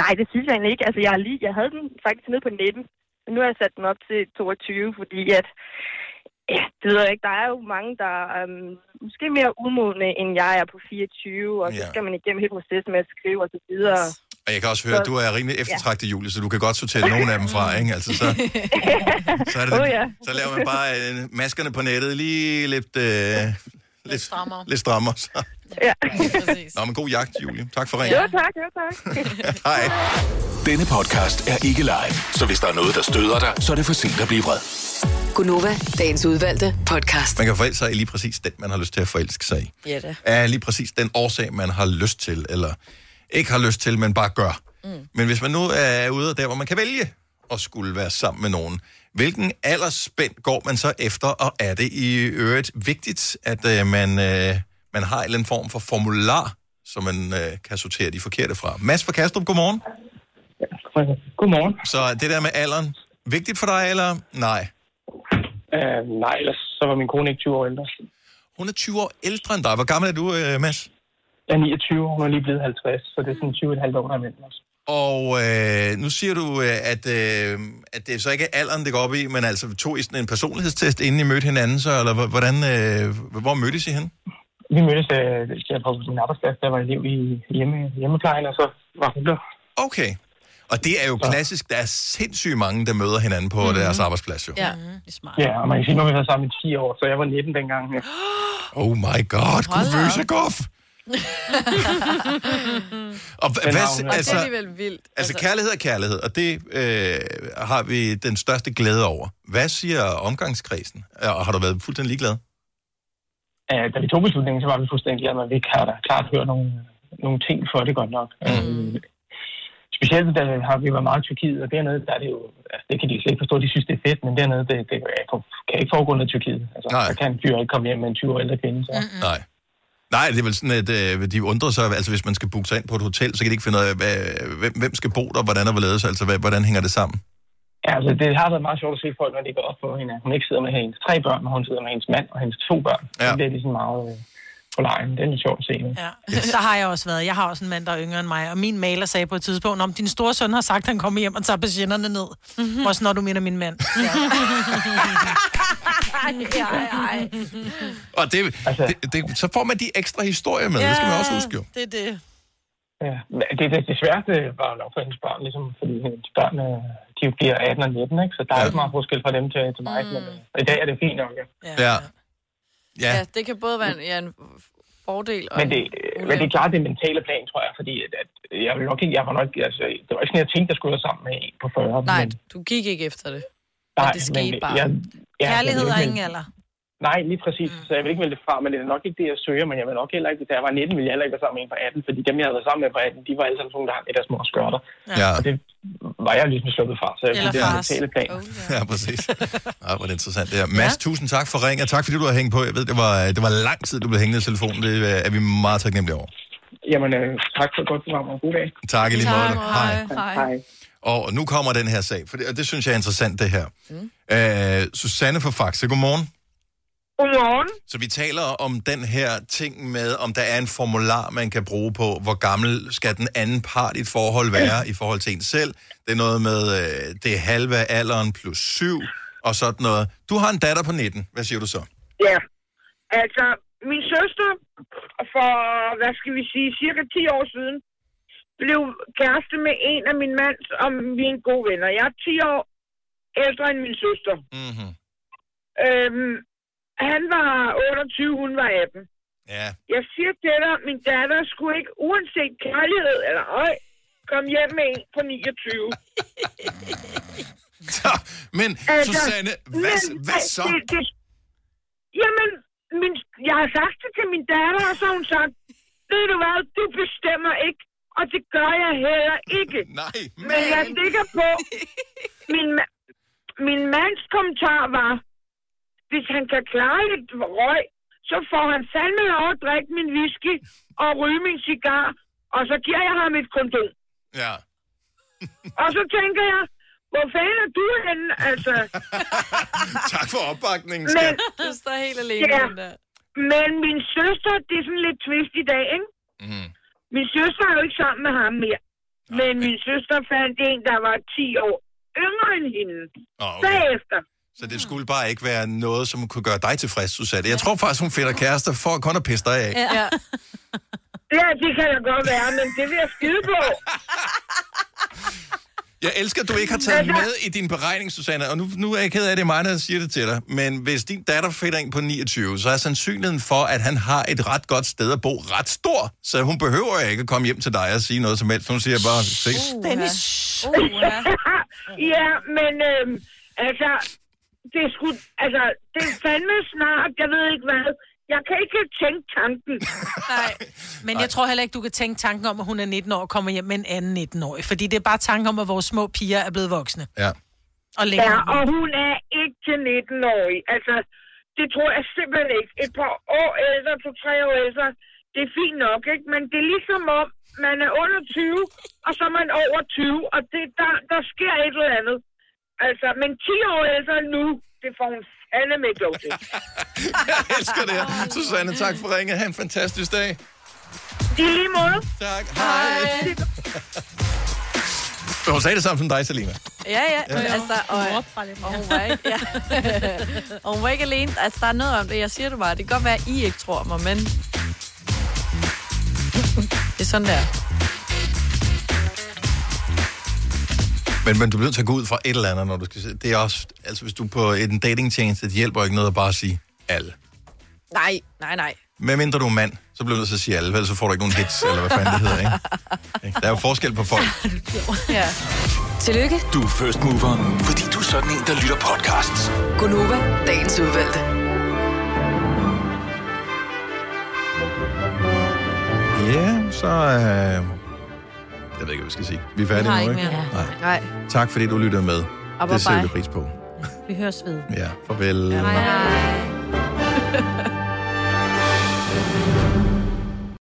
Nej, det synes jeg egentlig ikke. Altså, jeg, lige, jeg havde den faktisk nede på 19. Men nu har jeg sat den op til 22, fordi at... Ja, det ved jeg ikke. Der er jo mange, der er um, måske mere umodne, end jeg er på 24. Og så Ja. skal man igennem hele processen med at skrive og så videre. Og jeg kan også høre, at du er rimelig eftertragtet, Julie, så du kan godt sortere nogle af dem fra, ikke? Altså, så, så, er det, Åh, ja. så laver man bare øh, maskerne på nettet lige lidt... Øh, lidt strammere. Lidt strammere. Så. Ja. Nå, men god jagt, Julie. Tak for Jo, ringen. tak, jo, tak. Hej. Denne podcast er ikke live, så hvis der er noget, der støder dig, så er det for sent at blive vred. Gunova, dagens udvalgte podcast. Man kan forelske sig i lige præcis den, man har lyst til at forelske sig i. Ja da. Er lige præcis den årsag, man har lyst til, eller ikke har lyst til, men bare gør. Mm. Men hvis man nu er ude der, hvor man kan vælge at skulle være sammen med nogen, hvilken aldersspænd går man så efter, og er det i øvrigt vigtigt, at øh, man, øh, man har en eller anden form for formular, så man øh, kan sortere de forkerte fra? Mads fra Kastrup, godmorgen. Godmorgen. Så det der med alderen, vigtigt for dig, eller nej? Uh, nej, ellers så var min kone ikke 20 år ældre. Hun er 20 år ældre end dig. Hvor gammel er du, øh, Mads? Jeg er 29, hun er lige blevet 50, så det er sådan 20 et halvt år, der er imellem os. Og øh, nu siger du, øh, at, øh, at det er så ikke er alderen, det går op i, men altså tog I sådan en personlighedstest, inden I mødte hinanden, så, eller hvordan, øh, hvor mødtes I hen? Vi mødtes øh, der på min arbejdsplads, der var elev i hjemme, hjemmeplejen, og så var hun der. Okay. Og det er jo klassisk. Der er sindssygt mange, der møder hinanden på mm-hmm. deres arbejdsplads jo. Ja, det er smart. Ja, og man kan sige, nu har vi været sammen i 10 år, så jeg var 19 dengang. Ja. Oh my god, Hold da Kuvøse op. Goff. og hva- Men hvad, navnet- Og det altså, er alligevel vildt. altså kærlighed er kærlighed, og det øh, har vi den største glæde over. Hvad siger omgangskredsen? Og har du været fuldstændig ligeglad? Uh, da vi tog beslutningen, så var vi fuldstændig glade, men vi kan da klart høre nogle, nogle ting for det godt nok. Mm. specielt da har vi været meget i Tyrkiet, og dernede, der er det jo, altså, det kan de slet ikke forstå, de synes, det er fedt, men dernede, det, det kan ikke foregå noget i Tyrkiet. Altså, Nej. der kan en fyr ikke komme hjem med en 20 år ældre kvinde, så. Mm. Nej. Nej, det er vel sådan, at øh, de undrer sig, altså hvis man skal booke sig ind på et hotel, så kan de ikke finde ud af, hvad, hvem, hvem skal bo der, hvordan er hvorledes, altså hvad, hvordan hænger det sammen? Ja, altså, det har været meget sjovt at se folk, når de går op for hende. Hun ikke sidder med hendes tre børn, men hun sidder med hendes mand og hendes to børn. Ja. Det er ligesom meget øh, på lejen. Det er sjovt at se. Nu. Ja. Der har jeg også været. Jeg har også en mand, der er yngre end mig, og min maler sagde på et tidspunkt, om din store søn har sagt, at han kommer hjem og tager patienterne ned. Mm-hmm. Også når du mener min mand. Ja. ej, ej, ej. Og det, altså, det, det, så får man de ekstra historier med, det skal man også huske jo. det er det. Ja, det, det, det sværeste var nok for hendes børn, ligesom, fordi hendes børn, øh, de bliver 18 og 19, ikke? så der er ikke meget forskel fra dem til, til mig. Mm. Men øh, i dag er det fint nok, ja. Ja. Ja. ja, det kan både være en, ja, en fordel og Men det, en men det er klart det mentale plan, tror jeg, fordi at, at jeg, vil nok ikke, jeg var nok, altså, det var ikke sådan, jeg tænkte, jeg skulle være sammen med en på 40. Nej, men, du gik ikke efter det. nej, det skete men, bare. Jeg, ja, Kærlighed vil ingen alder. Nej, lige præcis. Mm. Så jeg vil ikke vælge det fra, men det er nok ikke det, jeg søger, men jeg vil nok heller ikke, da jeg var 19, ville jeg heller ikke være sammen med en på 18, fordi dem, jeg havde været sammen med på 18, de var alle sammen sådan, der har der små skørter. Ja. Og det var jeg ligesom sluppet fra, så jeg Eller det er mentale plan. Ja, præcis. Ej, hvor er det interessant det her. Mads, ja. tusind tak for ringen, og tak fordi du har hængt på. Jeg ved, det var, det var lang tid, du blev hængende i telefonen. Det øh, er vi meget taknemmelige over. Jamen, øh, tak for et godt program, og god dag. Tak i lige måde. Hej. Hej. Og nu kommer den her sag, for det, og det synes jeg er interessant, det her. Mm. Øh, Susanne fra Faxe, godmorgen. Godmorgen. Så vi taler om den her ting med, om der er en formular, man kan bruge på, hvor gammel skal den anden part i et forhold være i forhold til en selv. Det er noget med, øh, det er halve alderen plus syv, og sådan noget. Du har en datter på 19. Hvad siger du så? Ja, altså min søster for, hvad skal vi sige, cirka 10 år siden, blev kæreste med en af min mands og mine gode venner. Jeg er 10 år ældre end min søster. Mm-hmm. Øhm, han var 28, hun var 18. Ja. Jeg siger til dig, min datter skulle ikke, uanset kærlighed eller øj, komme hjem med en på 29. Så, men Altså, Susanne, hvad, men, hvad så? Det, det, jamen, min, jeg har sagt det til min datter, og så har hun sagt, ved du hvad, du bestemmer ikke, og det gør jeg heller ikke. Nej, men... jeg stikker på, min, min mands kommentar var, hvis han kan klare lidt røg, så får han fandme lov at drikke min whisky og ryge min cigar, og så giver jeg ham et kondom. Ja. og så tænker jeg, hvor fanden er du henne, altså? tak for opbakningen, Men, skat. Du står helt alene ja, der. men min søster, det er sådan lidt twist i dag, ikke? Mm. Min søster er jo ikke sammen med ham mere. Men min søster fandt en, der var 10 år yngre end hende. Oh, okay. Bagefter. Så det skulle bare ikke være noget, som kunne gøre dig tilfreds, Susanne. Jeg tror faktisk, hun finder kærester for kun at pisse dig af. Ja. Ja, det kan da godt være, men det vil jeg skide på. Jeg elsker, at du ikke har taget med i din beregning, Susanne, og nu, nu er jeg ked af, at det er mig, der siger det til dig, men hvis din datter finder en på 29, så er sandsynligheden for, at han har et ret godt sted at bo ret stor, så hun behøver ikke at komme hjem til dig og sige noget som helst. Hun siger bare, ses. Dennis. ja, men øhm, altså, det skulle, altså, det er fandme snart, jeg ved ikke hvad. Jeg kan ikke tænke tanken. Nej. Men jeg tror heller ikke, du kan tænke tanken om, at hun er 19 år og kommer hjem med en anden 19-årig. Fordi det er bare tanken om, at vores små piger er blevet voksne. Ja. Og længere. Ja, og hun er ikke til 19-årig. Altså, det tror jeg simpelthen ikke. Et par år ældre, to-tre år ældre, det er fint nok, ikke? Men det er ligesom om, man er under 20, og så er man over 20, og det, der, der sker et eller andet. Altså, men 10 år ældre nu, det får hun fandme ikke lov til. Jeg elsker det her. Susanne, tak for ringet. Ha' en fantastisk dag. I lige måde. Tak. Hej. Hun sagde det samme som dig, Selina. Ja, ja. Ja. Altså, og, og, hun var ikke, ja. og hun var ikke alene. Altså, der er noget om det. Jeg siger det bare. Det kan godt være, at I ikke tror mig, men... Det er sådan der. Men, men du bliver nødt til at gå ud fra et eller andet, når du skal se. Det er også, altså hvis du er på en datingtjeneste, det hjælper ikke noget at bare sige alle. Nej, nej, nej. Med mindre du er mand, så bliver du nødt til at sige alle, ellers så får du ikke nogen hits, eller hvad fanden det hedder, ikke? Ikke? Der er jo forskel på folk. Ja. Tillykke, Du er first mover, fordi du er sådan en, der lytter podcasts. Gunova, dagens udvalgte. Ja, så... Øh... Jeg ved ikke, hvad vi skal sige. Vi er færdige nu, ikke? Mere. Nej. Nej. Tak fordi du lytter med. Og det sætter vi pris på. Vi høres ved. Ja, farvel. Ja, hej. hej.